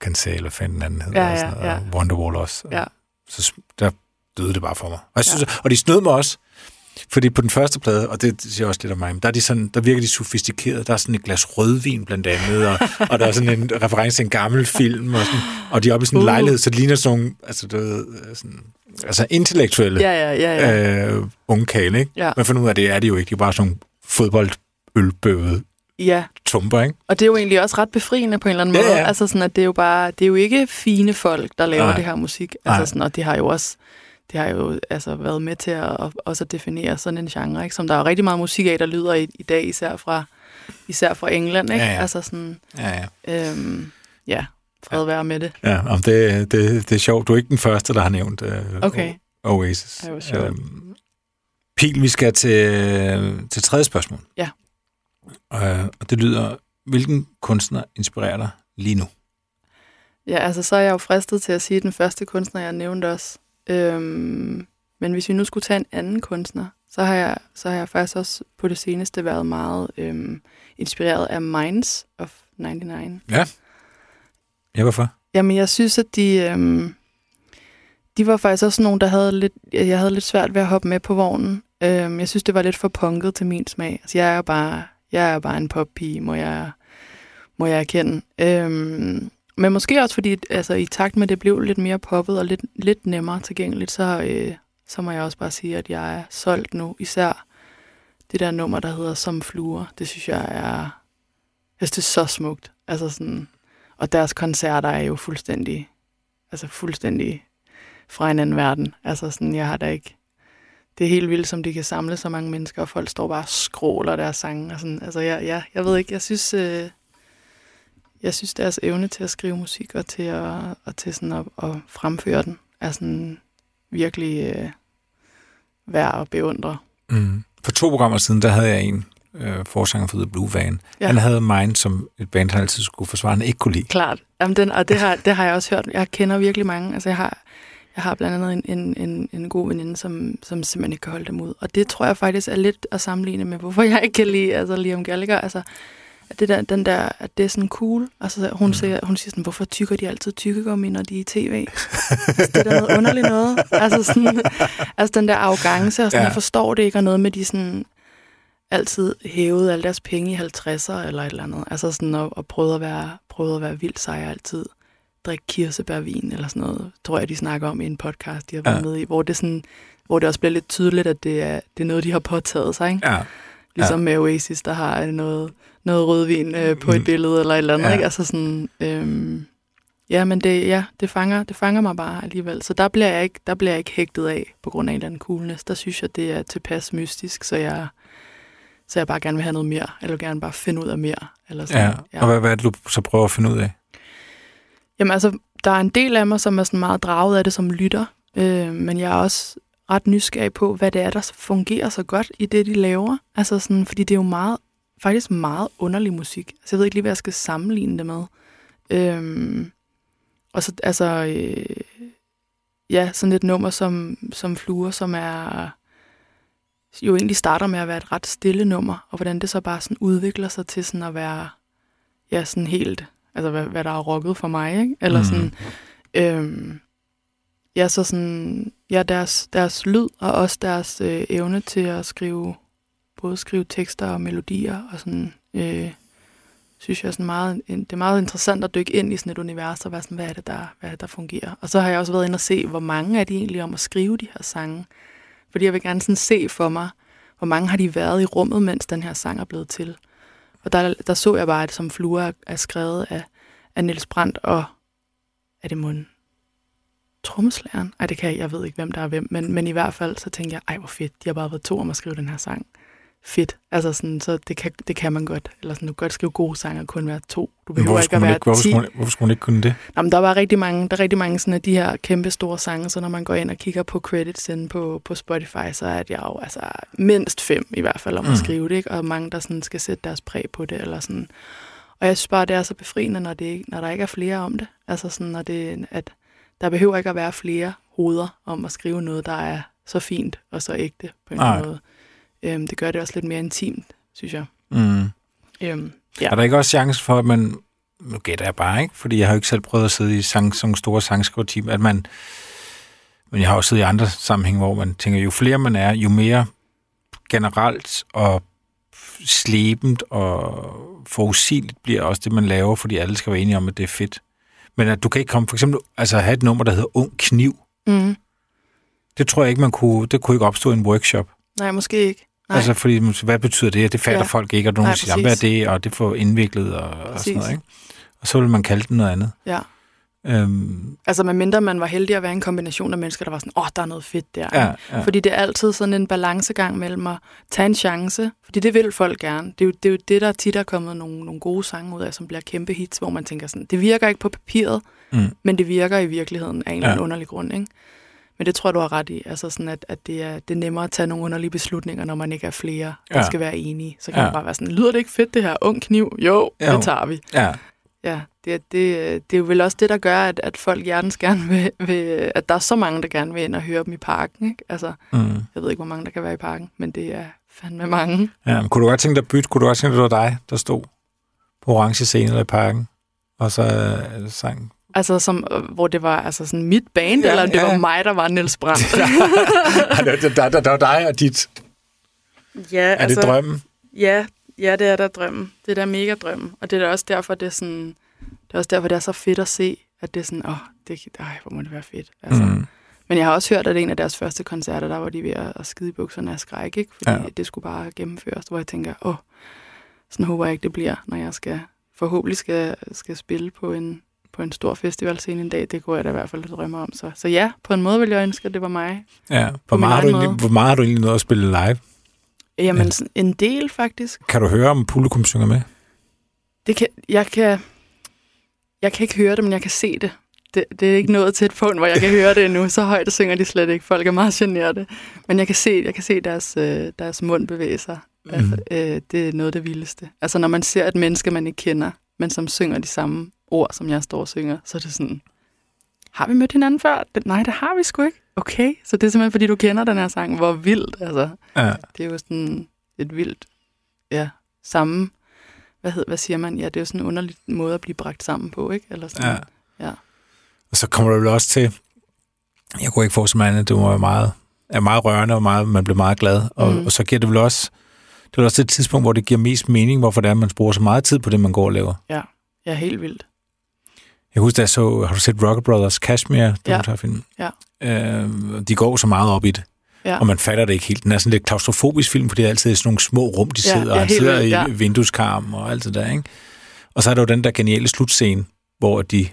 A: kan se, eller den anden hedder,
B: Ja,
A: og, sådan
B: ja,
A: noget,
B: ja.
A: og Wonderwall også.
B: ja.
A: Så der døde det bare for mig. Og, jeg synes, og de snød mig også, fordi på den første plade, og det, siger også lidt om mig, der, er de sådan, der virker de sofistikeret. Der er sådan et glas rødvin blandt andet, og, og der er sådan en reference til en gammel film, og, sådan, og de er oppe i sådan en
B: Uh.
A: lejlighed, så det ligner sådan nogle, altså, du ved, sådan, altså intellektuelle
B: Ja, ja, ja, ja.
A: øh, unge kale, ikke?
B: Ja.
A: Man finder ud af, at det er de jo ikke. De er bare sådan nogle fodboldølbøvede
B: ja.
A: tumper, ikke?
B: Og det er jo egentlig også ret befriende på en eller anden
A: Ja,
B: måde.
A: ja.
B: Altså sådan, at det er jo bare, det er jo ikke fine folk, der laver
A: Nej.
B: det her musik.
A: Nej.
B: Altså sådan, og det har jo også, det har jo altså været med til at, at også at definere sådan en genre, ikke? som der er rigtig meget musik af, der lyder i, i dag, især fra, især fra England. Ikke?
A: Ja, ja.
B: Altså sådan,
A: Ja, ja.
B: øhm, ja, fred være med det.
A: Ja, om det, det, det er sjovt. Du er ikke den første, der har nævnt uh,
B: Okay.
A: Oasis.
B: Ej, hvor sjovt.
A: Øhm, Pil, vi skal til, til tredje spørgsmål.
B: Ja.
A: Uh, og det lyder, hvilken kunstner inspirerer dig lige nu?
B: Ja, altså så er jeg jo fristet til at sige den første kunstner, jeg nævnte også. Øhm, men hvis vi nu skulle tage en anden kunstner, så har jeg, så har jeg faktisk også på det seneste været meget øhm, inspireret af Minds of 99.
A: Ja. Ja, hvorfor?
B: Jamen, jeg synes, at de, øhm, de var faktisk også nogen, der havde lidt, jeg havde lidt svært ved at hoppe med på vognen. Øhm, jeg synes, det var lidt for punket til min smag. Altså, jeg er jo bare, jeg er bare en poppige, må jeg, må jeg erkende. Øhm, men måske også fordi, altså, i takt med, at det blev lidt mere poppet og lidt, lidt nemmere tilgængeligt, så, øh, så må jeg også bare sige, at jeg er solgt nu. Især det der nummer, der hedder Som fluer. Det synes jeg er, jeg synes, det er så smukt. Altså sådan, og deres koncerter er jo fuldstændig, altså fuldstændig fra en anden verden. Altså sådan, jeg har da ikke... Det er helt vildt, som de kan samle så mange mennesker, og folk står bare og skråler deres sange. Og sådan. Altså, jeg, jeg, jeg ved ikke, jeg synes, øh, jeg synes deres evne til at skrive musik og til at, og til sådan at, at fremføre den, er sådan virkelig øh, værd at beundre.
A: Mm. For to programmer siden, der havde jeg en øh, forsanger for The Blue Van.
B: Ja.
A: Han havde Mind som et band, han altid skulle forsvare, han ikke kunne lide.
B: Klart. Jamen, den, og det har, det har jeg også hørt. Jeg kender virkelig mange. Altså, jeg har, jeg har blandt andet en, en, en, en god veninde, som, som simpelthen ikke kan holde dem ud. Og det tror jeg faktisk er lidt at sammenligne med, hvorfor jeg ikke kan lide altså, Liam Gallagher. Altså, at det der, den der, at det er sådan cool. Altså, hun, mm. siger, hun siger sådan, hvorfor tykker de altid tykkegummi, når de er i tv? altså, det er da noget underligt noget. Altså, sådan, altså den der arrogance, og sådan,
A: Ja.
B: jeg forstår det ikke, og noget med de sådan, altid hævede alle deres penge i 50'er eller et eller andet. Altså sådan, og, og prøvede at være, prøvede at være vildt sej altid. Drikke kirsebærvin eller sådan noget, tror jeg, de snakker om i en podcast, de har været
A: Ja.
B: ja. med i, hvor det, sådan, hvor det også bliver lidt tydeligt, at det er, det er noget, de har påtaget sig. Ikke?
A: Ja.
B: Ligesom med Oasis, der har noget, noget rødvin øh, på
A: Mm.
B: et billede eller et eller andet.
A: Ja.
B: Ja. Ikke? Altså sådan, øhm, ja, men det, ja, det, fanger, det fanger mig bare alligevel. Så der bliver, jeg ikke, der bliver jeg ikke hægtet af på grund af en eller anden coolness. Der synes jeg, det er tilpas mystisk, så jeg, så jeg bare gerne vil have noget mere. Eller gerne bare finde ud af mere. Eller sådan,
A: ja. Og hvad, hvad er det, du så prøver at finde ud af?
B: Jamen altså, der er en del af mig, som er sådan meget draget af det som lytter. Øh, men jeg er også ret nysgerrig på, hvad det er, der fungerer så godt i det, de laver. Altså sådan, fordi det er jo meget, faktisk meget underlig musik. Altså, jeg ved ikke lige, hvad jeg skal sammenligne det med. Øhm, og så, altså, øh, ja, sådan et nummer som, som Fluer, som er jo egentlig starter med at være et ret stille nummer, og hvordan det så bare sådan udvikler sig til sådan at være, ja, sådan helt, altså hvad, hvad der er rocket for mig, ikke? Eller
A: Mhm.
B: sådan, øhm, ja, så sådan, ja, deres, deres lyd, og også deres øh, evne til at skrive, både skrive tekster og melodier, og sådan, øh, synes jeg er sådan meget, det er meget interessant at dykke ind i sådan et univers, og være sådan, hvad er det, der, hvad er det, der fungerer. Og så har jeg også været inde og se, hvor mange er de egentlig om at skrive de her sange. Fordi jeg vil gerne sådan se for mig, hvor mange har de været i rummet, mens den her sang er blevet til. Og der, der så jeg bare, at som fluer er, er skrevet af, af Niels Brandt og, er det munden? Trommeslæren? Ej, det kan jeg, jeg ved ikke, hvem der er hvem, men, men i hvert fald, så tænker jeg, ej, hvor fedt, de har bare været to om at skrive den her sang. Fedt. Altså sådan, så det kan, det kan man godt. Eller sådan, du kan godt skrive gode sange og kun være to. Du behøver
A: Hvorfor
B: ikke at være
A: ikke, hvorfor,
B: ti.
A: skulle man, hvorfor skulle man ikke kunne det?
B: Jamen, der var rigtig mange, der er rigtig mange sådan af de her kæmpe store sange, så når man går ind og kigger på credits inde på, på Spotify, så er det jo altså mindst fem i hvert fald om mm. At skrive det, ikke? og mange, der sådan skal sætte deres præg på det, eller sådan. Og jeg synes bare, det er så befriende, når, det ikke, når der ikke er flere om det. Altså sådan, når det, at der behøver ikke at være flere hoveder om at skrive noget, der er så fint og så ægte på en anden måde. Øhm, det gør det også lidt mere intimt, synes jeg.
A: Mm.
B: Øhm,
A: Ja. Er der ikke også chance for, at man, nu gætter jeg bare ikke, fordi jeg har jo ikke selv prøvet at sidde i sang, sådan store sangskriverteam, at man, men jeg har også siddet i andre sammenhænge, hvor man tænker, jo flere man er, jo mere generelt og slebent og forudsigeligt bliver også det, man laver, fordi alle skal være enige om, at det er fedt. Men at du kan ikke komme, for eksempel, altså have et nummer, der hedder Ung Kniv,
B: mm.
A: det tror jeg ikke, man kunne, det kunne ikke opstå i en workshop.
B: Nej, måske ikke. Nej.
A: Altså, fordi, hvad betyder det? Det fatter ja.
B: Ja.
A: folk ikke, og nogen
B: Nej,
A: siger, "Jamen, hvad er det, og det for indviklet, og, og sådan noget, ikke? Og så vil man kalde det noget andet.
B: Ja.
A: Øhm,
B: Altså, medmindre man var heldig at være en kombination af mennesker, der var sådan, åh, oh, der er noget fedt der.
A: ja, ja.
B: Fordi det er altid sådan en balancegang mellem at tage en chance, fordi det vil folk gerne. Det er jo det, er jo det der tit er kommet nogle, nogle gode sange ud af, som bliver kæmpe hits, hvor man tænker sådan, det virker ikke på papiret,
A: Mm.
B: men det virker i virkeligheden af en eller anden
A: Ja.
B: underlig grund, ikke? Men det tror jeg, du har ret i. Altså sådan, at, at det, er, det er nemmere at tage nogle underlige beslutninger, når man ikke er flere, der
A: Ja.
B: skal være enige. Så kan
A: Ja.
B: man bare være sådan, lyder det ikke fedt det her? Ung kniv? Jo,
A: Jo.
B: det tager vi.
A: Ja,
B: Ja, det, er- det, det er jo vel også det, der gør, at, at folk hjertens gerne vil, vil, at der er så mange, der gerne vil ind og høre dem i parken. Ikke? Altså,
A: mm.
B: jeg ved ikke, hvor mange der kan være i parken, men det er fandme mange.
A: ja. Men kunne du godt tænke dig at bytte? Kunne du godt tænke dig, at det var dig, der stod på orange scene eller i parken, og så øh, sang?
B: Altså, som, øh, hvor det var altså sådan mit band,
A: Ja,
B: eller om det
A: ja.
B: var mig, der var Niels Brandt.
A: Der, der, der, der var dig og dit.
B: ja,
A: Er altså, det drømmen?
B: Ja, ja, det er da drømmen. Det er da mega drømmen. Og det er da også derfor, det er sådan, det er også derfor, det er så fedt at se, at det er sådan, åh, det, ej, hvor må det være fedt. Altså. Mm. Men jeg har også hørt, at en af deres første koncerter, der var de ved at, at skide i bukserne af skræk, ikke? Fordi
A: Ja.
B: det skulle bare gennemføres, hvor jeg tænker, åh, sådan håber jeg ikke, det bliver, når jeg skal, forhåbentlig skal, skal spille på en, på en stor festivalscene en dag. Det kunne jeg da i hvert fald drømme om. Så, så ja, på en måde vil jeg ønske, at det var mig.
A: Ja. Hvor meget, har du
B: egen
A: egentlig,
B: måde.
A: hvor meget har du egentlig nået at spille live?
B: Jamen,
A: Ja.
B: en del faktisk.
A: Kan du høre, om publikum synger med?
B: Det kan, jeg, kan, jeg kan ikke høre det, men jeg kan se det. det. Det er ikke nået til et punkt, hvor jeg kan høre det endnu. Så højt synger de slet ikke. Folk er meget generede. Men jeg kan se, jeg kan se deres, øh, deres mund bevæge sig.
A: Mhm.
B: Altså, øh, det er noget af det vildeste. Altså, når man ser et menneske, man ikke kender, men som synger de samme ord, som jeg står og synger, så er det sådan, har vi mødt hinanden før? Det, nej, det har vi sgu ikke. Okay, så det er simpelthen, fordi du kender den her sang. Hvor vildt, altså.
A: Ja.
B: Det er jo sådan et vildt, ja, samme, hvad, hed, hvad siger man? Ja, det er jo sådan en underlig måde at blive bragt sammen på, ikke? Eller sådan.
A: ja.
B: Ja.
A: Og så kommer du vel også til, jeg kunne ikke forestille mig andet, det være meget, er meget rørende, og meget, man bliver meget glad. Og,
B: Mhm.
A: og så giver det vel også, det er også det tidspunkt, hvor det giver mest mening, hvorfor det er, at man bruger så meget tid på det, man går og laver.
B: ja, helt vildt.
A: Jeg husker, da jeg så, har du set Rocket Brothers Kashmir,
B: Ja.
A: film?
B: Ja.
A: Øh, de går så meget op i det.
B: Ja.
A: Og man fatter det ikke helt. Den er sådan lidt klaustrofobisk film, fordi det er altid sådan nogle små rum, de
B: Ja,
A: sidder, og
B: ja,
A: han
B: helt
A: sidder
B: vildt,
A: i
B: ja.
A: vindueskarm og alt det der, ikke? Og så er der jo den der geniale slutscene, hvor de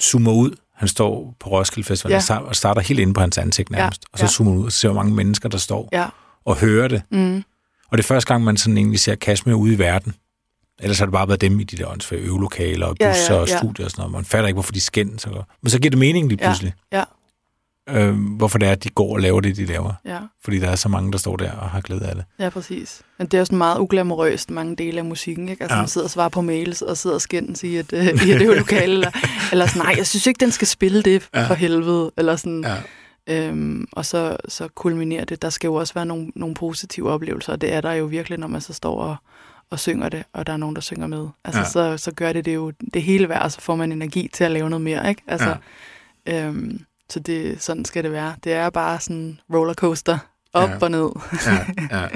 A: zoomer ud. Han står på Roskilde Festival
B: Ja.
A: ja. og starter helt inde på hans ansigt nærmest. og så
B: ja.
A: zoomer ud og ser, hvor mange mennesker, der står
B: Ja.
A: og hører det.
B: Mm.
A: Og det er første gang, man sådan egentlig ser Kashmir ude i verden. Ellers har det bare været dem i de der åndsfærdige øvelokaler og
B: Ja, ja,
A: busser og
B: ja.
A: studier og sådan noget. Man fatter ikke, hvorfor de skændes. og- Men så giver det mening lige
B: Ja,
A: pludselig.
B: ja.
A: Øh, hvorfor det er, at de går og laver det, de laver.
B: Ja,
A: Fordi der er så mange, der står der og har glæde af det.
B: ja, præcis. Men det er sådan meget uglamorøst, mange dele af musikken, ikke? Altså,
A: Ja.
B: ja. man sidder og svarer på mails, og sidder og skændes i et, øh, i et øvelokale, eller, eller sådan, nej, jeg synes ikke, den skal spille det
A: Ja.
B: for helvede, eller sådan.
A: Ja.
B: Øhm, og så, så kulminerer det. Der skal jo også være nogle, nogle positive oplevelser, og det er der jo virkelig, når man så står og, og synger det, og der er nogen, der synger med. Altså,
A: Ja.
B: så, så gør det det jo det hele værd, og så får man energi til at lave noget mere, ikke? Altså, ja. øhm, så det, sådan skal det være. Det er bare sådan rollercoaster, op
A: ja.
B: og ned.
A: Ja, ja.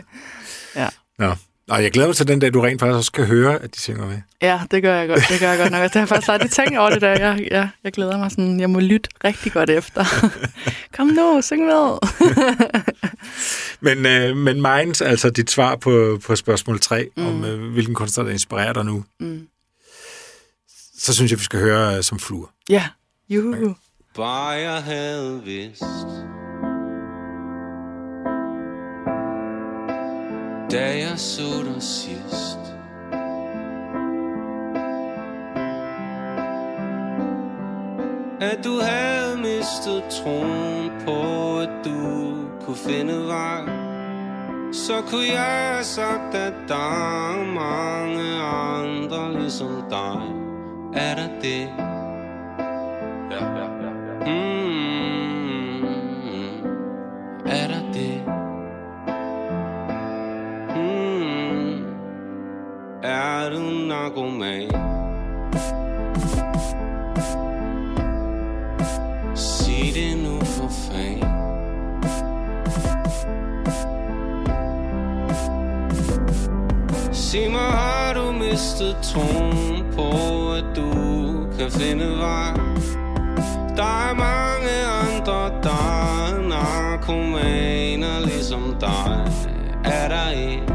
B: Ja.
A: Nå. Og jeg glæder mig til den dag, du rent faktisk også skal høre, at de synger med.
B: Ja, det gør jeg godt. Det gør jeg godt nok. Det har jeg faktisk aldrig tænkt over det der. Jeg, jeg, jeg glæder mig sådan, jeg må lytte rigtig godt efter. Kom nu, syng med.
A: Men, øh, men Minds, altså dit svar på, på spørgsmål 3, mm.
B: Mm.
A: om øh, hvilken kunstner, der inspirerer dig nu,
B: Mm.
A: så synes jeg, vi skal høre øh, som fluer.
B: Ja, juhu.
D: Bare jeg havde vidst Da jeg så dig sidst. At du havde mistet troen på At du kunne finde vej. Så kunne jeg have sagt At der er mange andre ligesom dig. Er der det? Narkoman? Sig det nu for fanden. Sig mig, har du mistet troen på, at du kan finde vej? Der er mange andre, der er narkomaner ligesom dig. Er der ikke?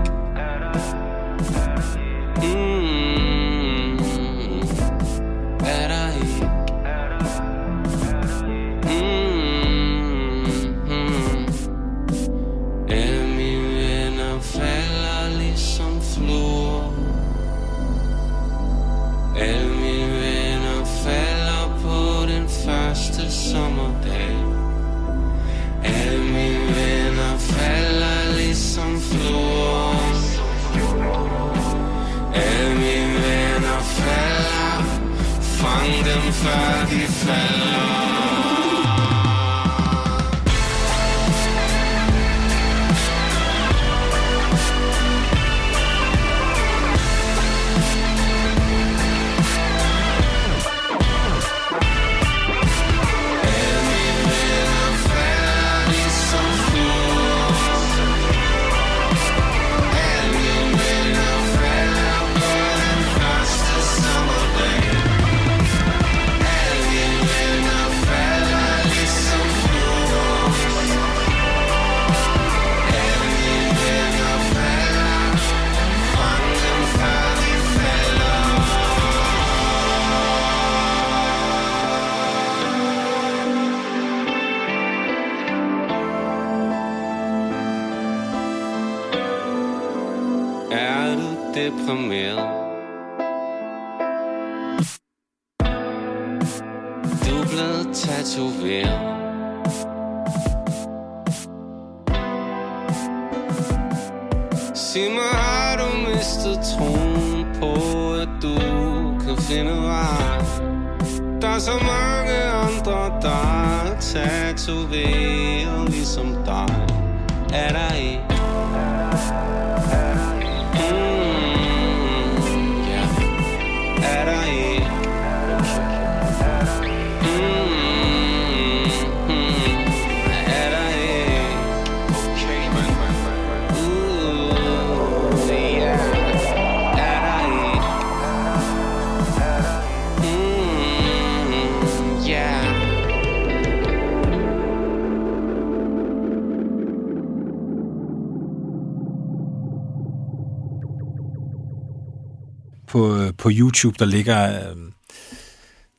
D: På,
A: øh, på YouTube, der ligger øh,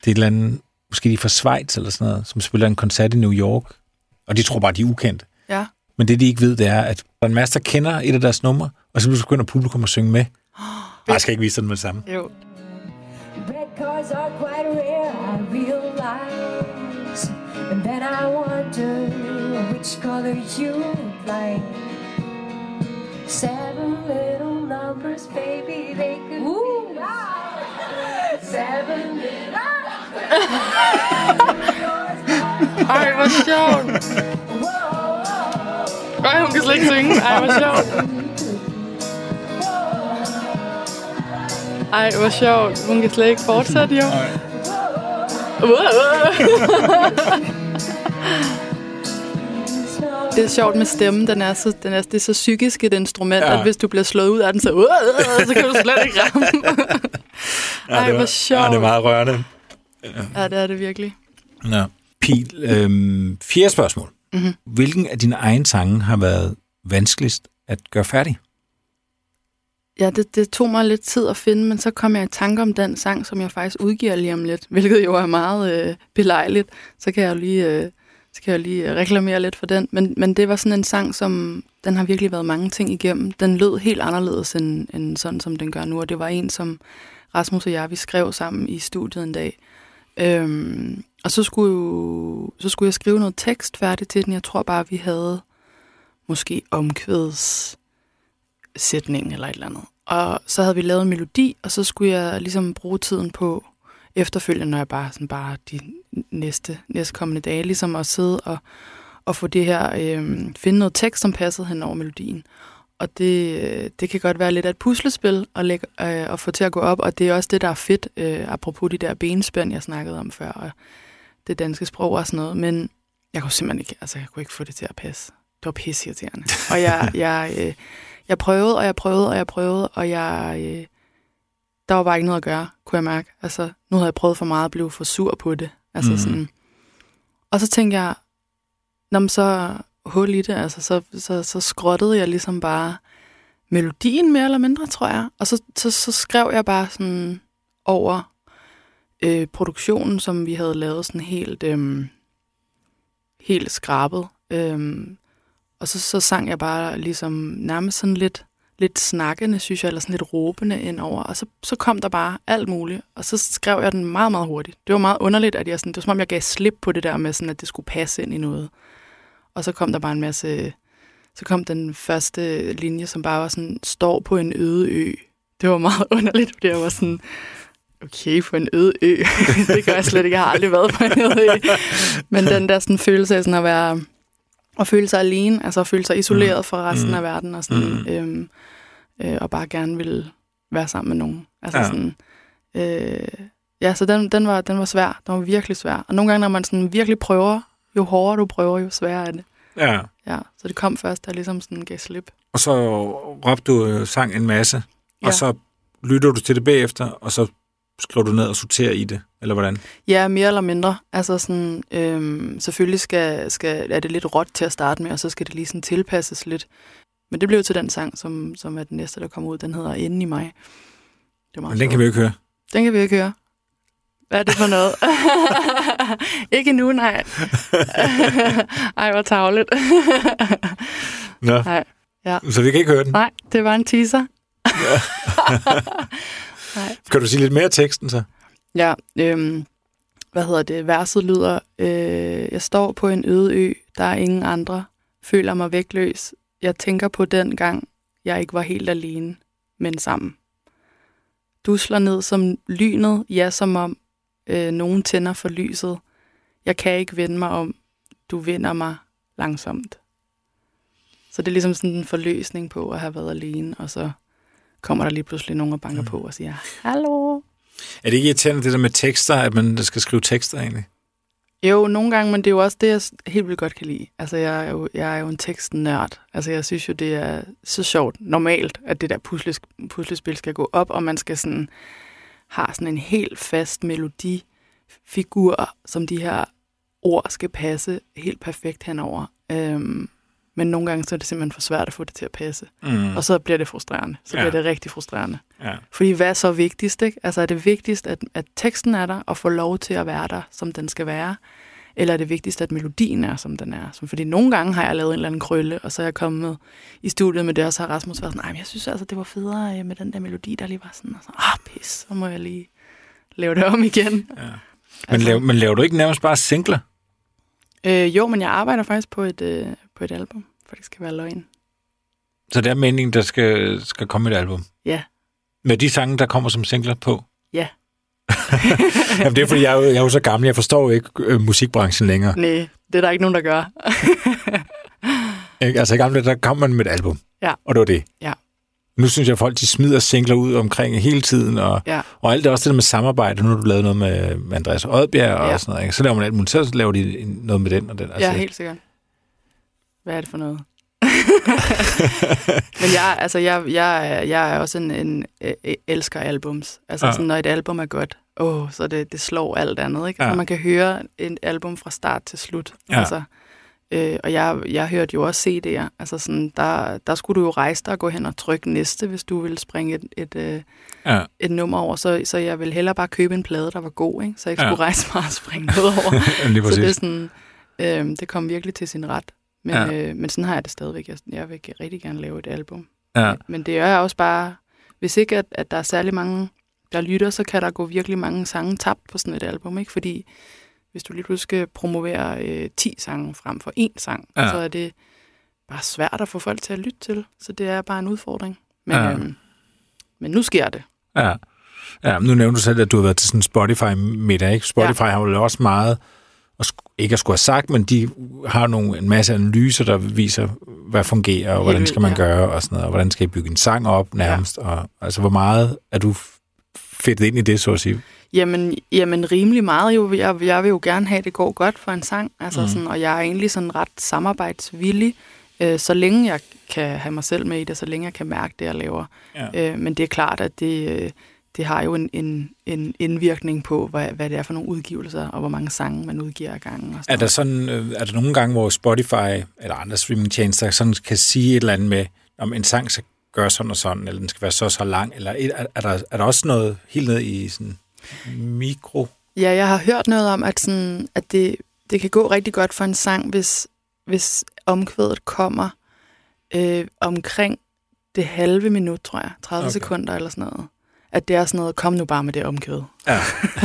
A: det er et eller andet, måske de er fra Schweiz eller sådan noget, som spiller en koncert i New York, og de tror bare, de er ukendte.
B: Ja.
A: Men det, de ikke ved, det er, at der er en masse, der kender et af deres numre, og så begynder publikum at synge med. Ej, jeg skal ikke vise den med det samme.
B: Jo.
E: Red cars are quite rare, I realize. And then I wonder which color you like. Seven little numbers, baby, they could be seven little
B: Ej, hvor sjovt. Ej, hun kan slet ikke synge. Ej, hvor sjovt. Ej, hvor sjovt. Hun kan Det er sjovt med stemmen. Den er så, den er, det er så psykisk et instrument,
A: Ja.
B: ja. at hvis du bliver slået ud af den, så, så kan du slet ikke ramme. Ej,
A: det
B: hvor
A: var-
B: sjovt.
A: Ja, det er meget rørende.
B: Ja, det er det virkelig.
A: Ja. Pil, øhm, fjerde spørgsmål.
B: Mhm.
A: Mm-hmm. Hvilken af dine egne sange har været vanskeligst at gøre færdig?
B: Ja, det, det tog mig lidt tid at finde, men så kom jeg i tanke om den sang, som jeg faktisk udgiver lige om lidt, hvilket jo er meget øh, belejligt. Så kan jeg jo lige, øh, så kan jeg lige øh, reklamere lidt for den. Men, men det var sådan en sang, som den har virkelig været mange ting igennem. Den lød helt anderledes end, end sådan, som den gør nu, og det var en, som Rasmus og jeg, vi skrev sammen i studiet en dag. Øhm, og så skulle, jo, så skulle jeg skrive noget tekst færdigt til den. Jeg tror bare, vi havde måske omkvæds sætning eller et eller andet. Og så havde vi lavet en melodi, og så skulle jeg ligesom bruge tiden på efterfølgende, når jeg bare, sådan bare de næste, næstkommende dage, ligesom at sidde og, og få det her, øh, finde noget tekst, som passede hen over melodien. Og det, øh, det kan godt være lidt af et puslespil at, lægge, øh, at få til at gå op, og det er også det, der er fedt, øh, apropos de der benspænd, jeg snakkede om før, og det danske sprog og sådan noget. Men jeg kunne simpelthen ikke, altså jeg kunne ikke få det til at passe. Det var pisseirriterende. Og jeg, jeg, øh, jeg prøvede, og jeg prøvede, og jeg prøvede, og jeg, øh, der var bare ikke noget at gøre, kunne jeg mærke. Altså, nu havde jeg prøvet for meget at blive for sur på det. Altså
A: Mhm.
B: sådan. Og så tænkte jeg, Nå, men så hul i det, altså, så, så, så skrottede jeg ligesom bare melodien mere eller mindre, tror jeg. Og så, så, så skrev jeg bare sådan over øh, produktionen, som vi havde lavet sådan helt, øh, helt skrabet. Øh, og så, så sang jeg bare ligesom nærmest sådan lidt, lidt snakkende, synes jeg, eller sådan lidt råbende ind over. Og så, så kom der bare alt muligt, og så skrev jeg den meget, meget hurtigt. Det var meget underligt, at jeg sådan, det var som om, jeg gav slip på det der med, sådan, at det skulle passe ind i noget. Og så kom der bare en masse... Så kom den første linje, som bare var sådan, står på en øde ø. Det var meget underligt, fordi jeg var sådan, okay, på en øde ø. det gør jeg slet ikke. Jeg har aldrig været på en øde ø. Men den der sådan, følelse af sådan at være at føle sig alene, altså at føle sig isoleret mm. fra resten mm. af verden, og, sådan, mm. øhm, øh, og bare gerne vil være sammen med nogen. Altså
A: Ja.
B: sådan, øh, ja, så den, den, var, den var svær. Den var virkelig svær. Og nogle gange, når man sådan virkelig prøver, jo hårdere du prøver, jo sværere er det.
A: Ja.
B: Ja, så det kom først, der ligesom sådan gav slip.
A: Og så råbte du øh, sang en masse. Ja. og så lytter du til det bagefter, og så skriver du ned og sorterer i det, eller hvordan?
B: Ja, mere eller mindre. Altså sådan, øhm, selvfølgelig skal, skal, er det lidt råt til at starte med, og så skal det lige sådan tilpasses lidt. Men det blev til den sang, som, som er den næste, der kommer ud. Den hedder Inden i mig. Det er meget
A: Men den kan vi jo ikke høre.
B: Den kan vi ikke høre. Hvad er det for noget? ikke nu, nej. Ej, hvor tavligt.
A: Nå.
B: nej, ja.
A: Så vi kan ikke høre den.
B: nej, det var en teaser. nej.
A: Kan du sige lidt mere af teksten så?
B: Ja, øhm, hvad hedder det? Verset lyder, øh, jeg står på en øde ø, der er ingen andre, føler mig vægtløs. Jeg tænker på den gang, jeg ikke var helt alene, men sammen. Du slår ned som lynet, ja som om øh, nogen tænder for lyset. Jeg kan ikke vende mig om, du vinder mig langsomt. Så det er ligesom sådan en forløsning på at have været alene, og så kommer der lige pludselig nogen og banker på og siger, hallo,
A: Er det ikke irriterende, det der med tekster, at man skal skrive tekster egentlig?
B: Jo, nogle gange, men det er jo også det, jeg helt vildt godt kan lide. Altså, jeg er jo, jeg er jo en tekstnørd. Altså, jeg synes jo, det er så sjovt, normalt, at det der pusles, puslespil skal gå op, og man skal sådan, har sådan en helt fast melodifigur, som de her ord skal passe helt perfekt henover. Øhm, men nogle gange, så er det simpelthen for svært at få det til at passe.
A: Mm.
B: Og så bliver det frustrerende. Så
A: Ja.
B: bliver det rigtig frustrerende.
A: Ja.
B: Fordi hvad er så vigtigst? Ikke? Altså er det vigtigst, at, at teksten er der og får lov til at være der, som den skal være? Eller er det vigtigst, at melodien er, som den er? Som, fordi nogle gange har jeg lavet en eller anden krølle, og så er jeg kommet i studiet med det, og så har Rasmus været sådan, nej, jeg synes altså, det var federe øh, med den der melodi, der lige var sådan, og så, ah, pis, så må jeg lige lave det om igen.
A: Ja. Men, laver, men laver du ikke nærmest bare singler?
B: Øh, jo, men jeg arbejder faktisk på et, øh, på et album, for det skal være løgn.
A: Så det er meningen, der skal, skal komme et album?
B: Ja.
A: Med de sange, der kommer som singler på?
B: Ja.
A: Jamen, det er fordi, jeg er, jo, jeg er jo så gammel, jeg forstår jo ikke øh, musikbranchen længere.
B: Nej, det er der ikke nogen, der gør.
A: Ikke? Altså i gamle der kom man med et album.
B: Ja.
A: Og det var det.
B: Ja.
A: Nu synes jeg, at folk de smider singler ud omkring hele tiden, og,
B: Ja.
A: og alt det også det der med samarbejde. Nu har du lavet noget med, med Andreas Oddbjerg og
B: Ja.
A: sådan noget. Ikke? Så laver man alt muligt. Så laver de noget med den og den.
B: Altså, ja, helt sikkert. Hvad er det for noget? Men jeg, altså, jeg, jeg, jeg er også en, en øh, elsker albums. Altså,
A: Ja.
B: sådan, når et album er godt, åh, så det, det slår alt andet. Ikke?
A: Ja.
B: Ja. man kan høre et album fra start til slut.
A: Ja.
B: Altså, øh, og jeg, jeg hørte jo også CD'er. Altså, sådan, der, der skulle du jo rejse dig og gå hen og trykke næste, hvis du ville springe et, et, øh,
A: Ja.
B: et nummer over. Så, så jeg ville hellere bare købe en plade, der var god, ikke? så jeg ikke
A: Ja.
B: skulle rejse mig og springe noget over. Så det, er sådan, øh, det kom virkelig til sin ret. Men,
A: Ja.
B: øh, men sådan har jeg det stadigvæk. Jeg, jeg vil rigtig gerne lave et album.
A: Ja.
B: Men det er også bare, hvis ikke at, at der er særlig mange, der lytter, så kan der gå virkelig mange sange tabt på sådan et album. Ikke? Fordi hvis du lige pludselig skal promovere øh, 10 sange frem for én sang,
A: Ja.
B: så er det bare svært at få folk til at lytte til. Så det er bare en udfordring. Men,
A: ja.
B: øhm, men nu sker det.
A: Ja. ja, nu nævnte du selv, at du har været til sådan en Spotify-middag. Ikke? Spotify ja. har jo også meget, sk- ikke at skulle have sagt, men de har nogle, en masse analyser, der viser, hvad fungerer, og hvordan skal man
B: ja.
A: gøre, og sådan noget, og hvordan skal I bygge en sang op nærmest. Ja. Og, altså, hvor meget er du fedtet ind i det, så at sige?
B: Jamen, jamen rimelig meget jo. Jeg, jeg vil jo gerne have, at det går godt for en sang. Altså
A: Mm.
B: sådan, og jeg er egentlig sådan ret samarbejdsvillig, øh, så længe jeg kan have mig selv med i det, så længe jeg kan mærke det, jeg laver.
A: Ja.
B: Øh, men det er klart, at det, øh, det har jo en, en, en indvirkning på, hvad, hvad det er for nogle udgivelser, og hvor mange sange man udgiver ad gangen. Og sådan
A: Er der, sådan, øh, er der nogle gange, hvor Spotify eller andre streamingtjenester sådan kan sige et eller andet med, om en sang skal gøre sådan og sådan, eller den skal være så så lang, eller er, er, der, er der også noget helt ned i sådan mikro?
B: Ja, jeg har hørt noget om, at, sådan, at det, det kan gå rigtig godt for en sang, hvis, hvis omkvædet kommer øh, omkring det halve minut, tror jeg, 30
A: Okay.
B: okay. sekunder eller sådan noget, at det er sådan noget, kom nu bare med det omkød.
A: Ja,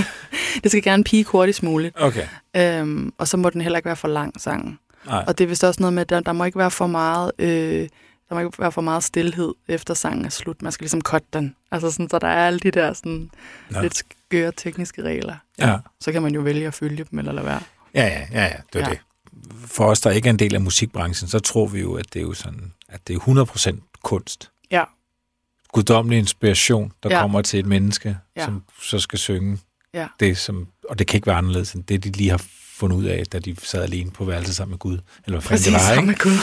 B: Det skal gerne pige hurtigst muligt,
A: okay.
B: øhm, og så må den heller ikke være for lang, sangen.
A: Nej.
B: Og det er vist også noget med, at der, der må ikke være for meget... Øh, der må ikke være for meget stillhed efter sangen er slut. Man skal ligesom cutte den. Altså sådan, så der er alle de der sådan, ja. lidt skøre tekniske regler.
A: Ja.
B: Så kan man jo vælge at følge dem eller lade være.
A: Ja, ja, ja, ja, det er ja.
B: Ja.
A: det. For os, der ikke er en del af musikbranchen, så tror vi jo, at det er jo sådan, at det er 100% kunst.
B: Ja.
A: Guddommelig inspiration, der ja. Kommer til et menneske, ja. Som så skal synge
B: Ja.
A: det, som, og det kan ikke være anderledes end det, de lige har fundet ud af, da de sad alene på værelset sammen med Gud. Eller hvad fanden det var, ikke?
B: med Gud.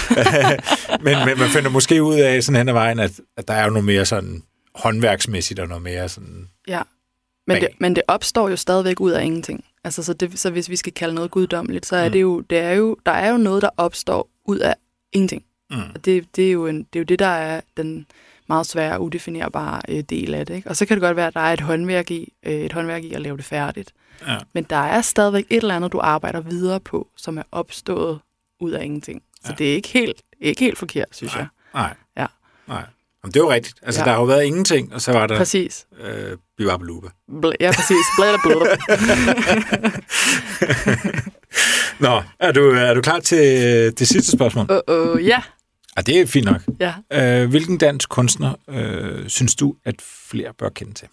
A: men, men man finder måske ud af sådan hen ad vejen, at, at der er jo noget mere sådan håndværksmæssigt og noget mere sådan...
B: Ja. Men
A: Bag.
B: det, men det opstår jo stadigvæk ud af ingenting. Altså, så, det, så hvis vi skal kalde noget guddommeligt, så er
A: Mm.
B: det jo, det er jo, der er jo noget, der opstår ud af ingenting.
A: Mm.
B: Og det, det, er jo en, det er jo det, der er den meget svære, udefinerbare øh, del af det. Ikke? Og så kan det godt være, at der er et håndværk i, øh, et håndværk i at lave det færdigt.
A: Ja.
B: Men der er stadigvæk et eller andet, du arbejder videre på, som er opstået ud af ingenting. Så
A: Ja.
B: det er ikke helt, ikke helt forkert, synes
A: Nej.
B: jeg.
A: Nej.
B: Ja.
A: Nej. Jamen, det er jo rigtigt. Altså, ja. Der har jo været ingenting, og så var der
B: Præcis.
A: øh, Bibabeluba.
B: Bl- ja, præcis. Blæder.
A: Nå, er du, er du klar til det sidste spørgsmål?
B: uh, uh, ja,
A: Ah, det er fint nok.
B: ja.
A: Øh, hvilken dansk kunstner øh, synes du, at flere bør kende til?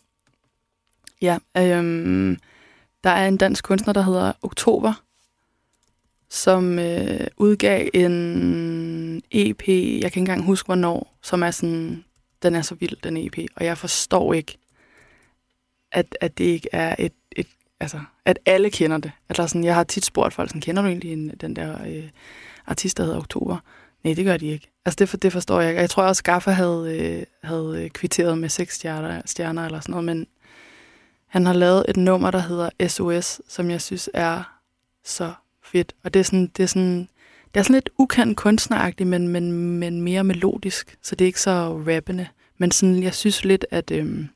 B: Ja, øhm, der er en dansk kunstner, der hedder Oktober, som øh, udgav en EP, jeg kan ikke engang huske, hvornår, som er sådan, den er så vild, den EP, og jeg forstår ikke, at, at det ikke er et, et, altså, at alle kender det. At der er sådan, jeg har tit spurgt folk, sådan, kender du egentlig en, den der øh, artist, der hedder Oktober? Nej, det gør de ikke. Altså, det, for, det forstår jeg ikke. Og Jeg tror også, Gaffa havde, øh, havde øh, kvitteret med seks stjerner, stjerner eller sådan noget, men han har lavet et nummer, der hedder SOS, som jeg synes er så fedt. Og det er sådan, det er sådan, det er sådan lidt ukendt kunstneragtigt, men, men, men mere melodisk, så det er ikke så rappende. Men sådan, jeg synes lidt, at øhm,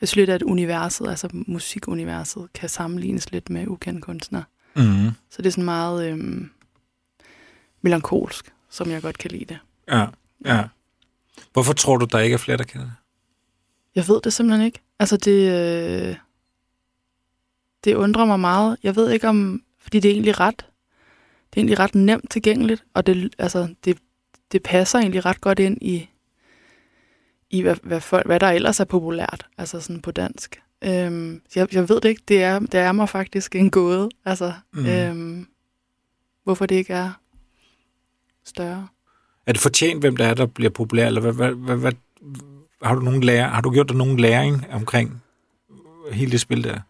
B: jeg synes lidt, at universet, altså musikuniverset, kan sammenlignes lidt med ukendt kunstner.
A: Mm.
B: Så det er sådan meget øhm, melankolsk, som jeg godt kan lide det.
A: Ja, ja. Hvorfor tror du, der ikke er flere, der kender det?
B: Jeg ved det simpelthen ikke. Altså, det, øh, det undrer mig meget. Jeg ved ikke om, fordi det er egentlig ret, det er egentlig ret nemt tilgængeligt, og det, altså, det, det passer egentlig ret godt ind i, i hvad, hvad, folk, hvad der ellers er populært, altså sådan på dansk. Øhm, jeg, jeg ved det ikke. Det er, det er mig faktisk en gåde, altså,
A: mm.
B: øhm, hvorfor det ikke er større.
A: Er det fortjent, hvem der er, der bliver populær, eller hvad, hvad, hvad, hvad, har, du nogen lære, har du gjort dig nogen læring omkring hele det spil der?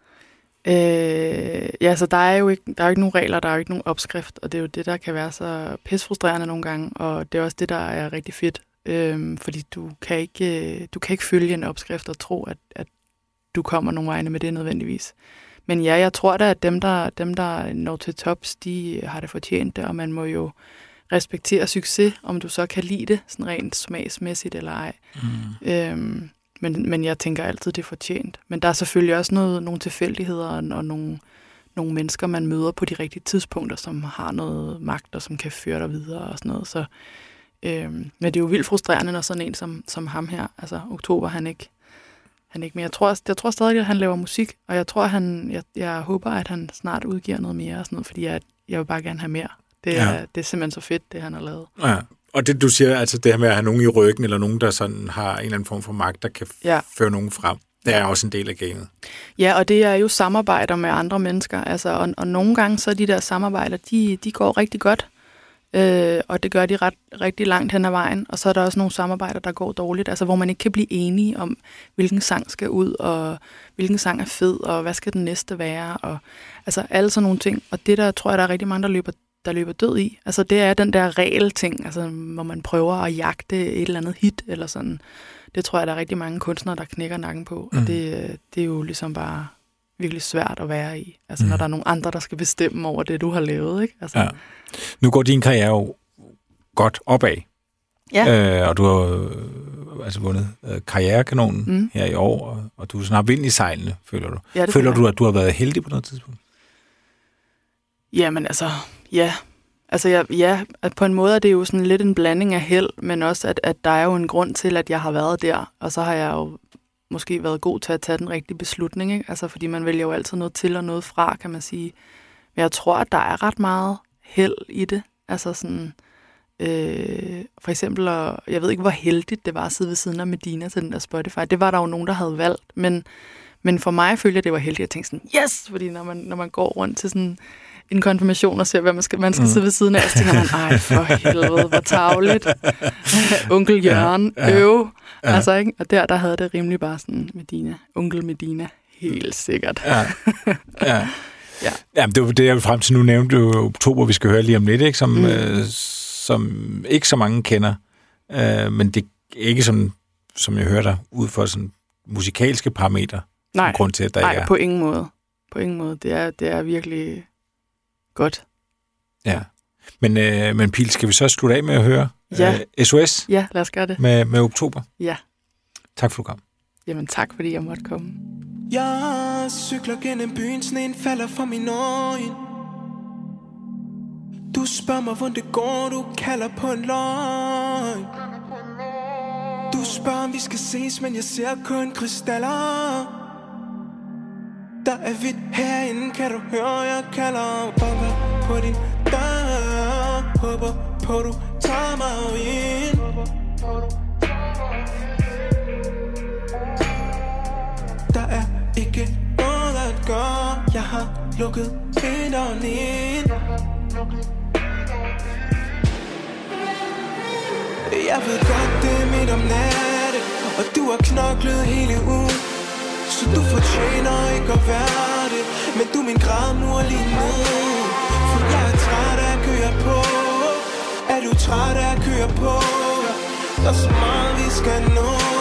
B: Øh, ja, så der er jo ikke, der er jo ikke nogen regler, der er jo ikke nogen opskrift, og det er jo det, der kan være så pisfrustrerende nogle gange, og det er også det, der er rigtig fedt, øhm, fordi du kan, ikke, øh, du kan ikke følge en opskrift og tro, at, at du kommer nogle vegne med det nødvendigvis. Men ja, jeg tror da, at dem, der, dem, der når til tops, de har det fortjent det, og man må jo respektere succes, om du så kan lide det, sådan rent smagsmæssigt eller ej.
A: Mm.
B: Øhm, men, men jeg tænker altid, det er fortjent. Men der er selvfølgelig også noget, nogle tilfældigheder og, og nogle, nogle mennesker, man møder på de rigtige tidspunkter, som har noget magt og som kan føre dig videre og sådan noget. Så, øhm, men det er jo vildt frustrerende, når sådan en som, som ham her, altså Oktober, han ikke, han ikke mere. Jeg tror, jeg tror stadig, at han laver musik, og jeg tror, han, jeg, jeg håber, at han snart udgiver noget mere og sådan noget, fordi jeg, jeg vil bare gerne have mere. Det er,
A: Ja.
B: det er simpelthen så fedt, det han har lavet.
A: Ja. Og det, du siger, altså det her med at have nogen i ryggen, eller nogen, der sådan har en eller anden form for magt, der kan
B: Ja.
A: føre nogen frem, det er også en del af gamet.
B: Ja, og det er jo samarbejder med andre mennesker. Altså, og, og nogle gange så de der samarbejder, de, de går rigtig godt. Øh, og det gør de ret, rigtig langt hen ad vejen. Og så er der også nogle samarbejder, der går dårligt. Altså, hvor man ikke kan blive enige om, hvilken sang skal ud, og hvilken sang er fed, og hvad skal den næste være. Og, altså, alle sådan nogle ting. Og det der, tror jeg, der er rigtig mange, der løber der løber død i. Altså det er den der regel-ting, altså hvor man prøver at jagte et eller andet hit, eller sådan. Det tror jeg, der er rigtig mange kunstnere, der knækker nakken på. Mm. Og det, det er jo ligesom bare virkelig svært at være i. Altså mm. når der er nogle andre, der skal bestemme over det, du har lavet. Ikke? Altså,
A: Ja. Nu går din karriere jo godt opad,
B: ja.
A: øh, og du har øh, altså vundet øh, karrierekanonen
B: Mm.
A: her i år, og, og du er snart vind i sejlene, føler du.
B: ja
A: Føler du, at du har været heldig på noget tidspunkt?
B: Jamen altså, ja. Altså jeg, ja, at på en måde er det jo sådan lidt en blanding af held, men også at, at der er jo en grund til, at jeg har været der, og så har jeg jo måske været god til at tage den rigtige beslutning, ikke? Altså fordi man vælger jo altid noget til og noget fra, kan man sige. Men jeg tror, at der er ret meget held i det. Altså sådan, øh, for eksempel, og jeg ved ikke, hvor heldigt det var at sidde ved siden af Medina til den der Spotify. Det var der jo nogen, der havde valgt, men, men for mig følte jeg, det var heldigt. Jeg tænkte sådan, yes! Fordi når man, når man går rundt til sådan en konfirmation og ser, hvad man skal, man skal mm. sidde ved siden af, så tænker man, ej for helvede, hvor tavligt. Onkel Jørgen, ja, ja, øv. Ja. Altså, ikke? Og der, der havde det rimelig bare sådan, Medina, onkel Medina, helt sikkert.
A: Ja. ja.
B: Ja.
A: Jamen, det var det, jeg vil frem til nu nævnte du oktober, vi skal høre lige om lidt, ikke? Som,
B: Mm.
A: øh, som ikke så mange kender. Øh, men det er ikke som, som jeg hører dig, ud for sådan musikalske parametre.
B: Nej,
A: Grund til, at der
B: nej
A: er.
B: på ingen måde. På ingen måde. Det er, det er virkelig godt.
A: Ja. Men, øh, men Pil, skal vi så slutte af med at høre
B: Ja.
A: øh, SOS
B: Ja, lad os gøre det.
A: med, med oktober?
B: Ja.
A: Tak for, du kom.
B: Jamen tak, fordi jeg måtte komme.
F: Jeg cykler gennem byen, sneen falder fra min øjne Du spørger mig, hvordan det går, du kalder på en løgn Du spørger, om vi skal ses, men jeg ser kun krystaller der er hvidt herinde, kan du høre, jeg kalder Banker på din dør. Håber på, du tager mig ind. Der er ikke noget at gøre. Jeg har lukket vinteren ind. Jeg ved godt, det er midt om natten Og du har knoklet hele ugen. Så du fortjener ikke at være det. Men du er min grædmur lige nu For jeg er træt af at køre på. Er du træt af at køre på? Der er så meget vi skal nå.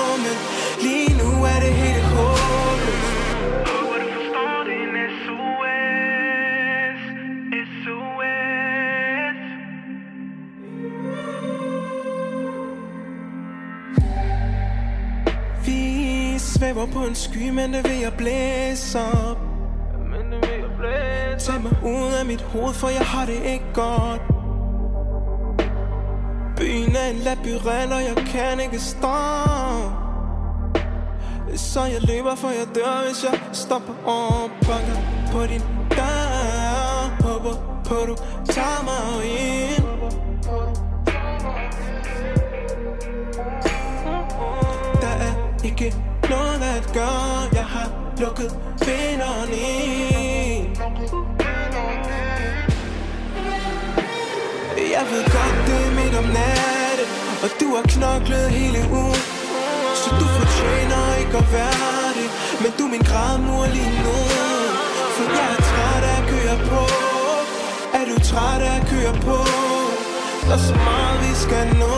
F: Svæver på en sky, men det vil jeg blæse op. Men det vil jeg blæse Tag mig ud af mit hoved, for jeg har det ikke godt. Byen er en labyrint, og jeg kan ikke stoppe. Så jeg løber, for jeg dør, hvis jeg stopper og banker på din dør. Håber på, du tager mig ind. Der er ikke at gøre Jeg har lukket benene ind Jeg ved godt, det er midt om natten Og du har knoklet hele ugen. Så du fortjener ikke at være det Men du er min grædmor lige nu. For jeg er træt af at køre på. Er du træt af at køre på? Der er så meget vi skal nå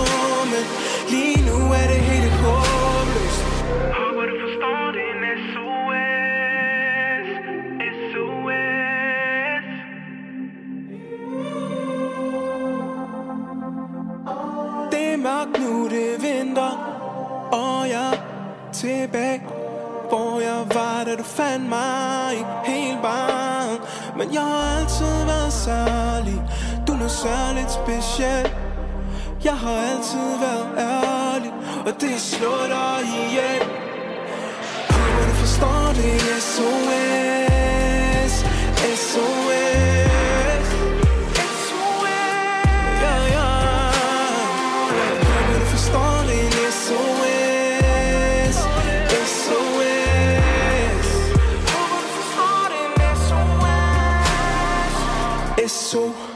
F: Men lige nu er det hele håbløst. Tilbage Hvor jeg var, da du fandt mig Helt barn. Men jeg har altid været særlig Du er noget særligt speciel. Jeg har altid været ærlig Og det slår dig ihjel. Håber du forstår det SOS SOS Håber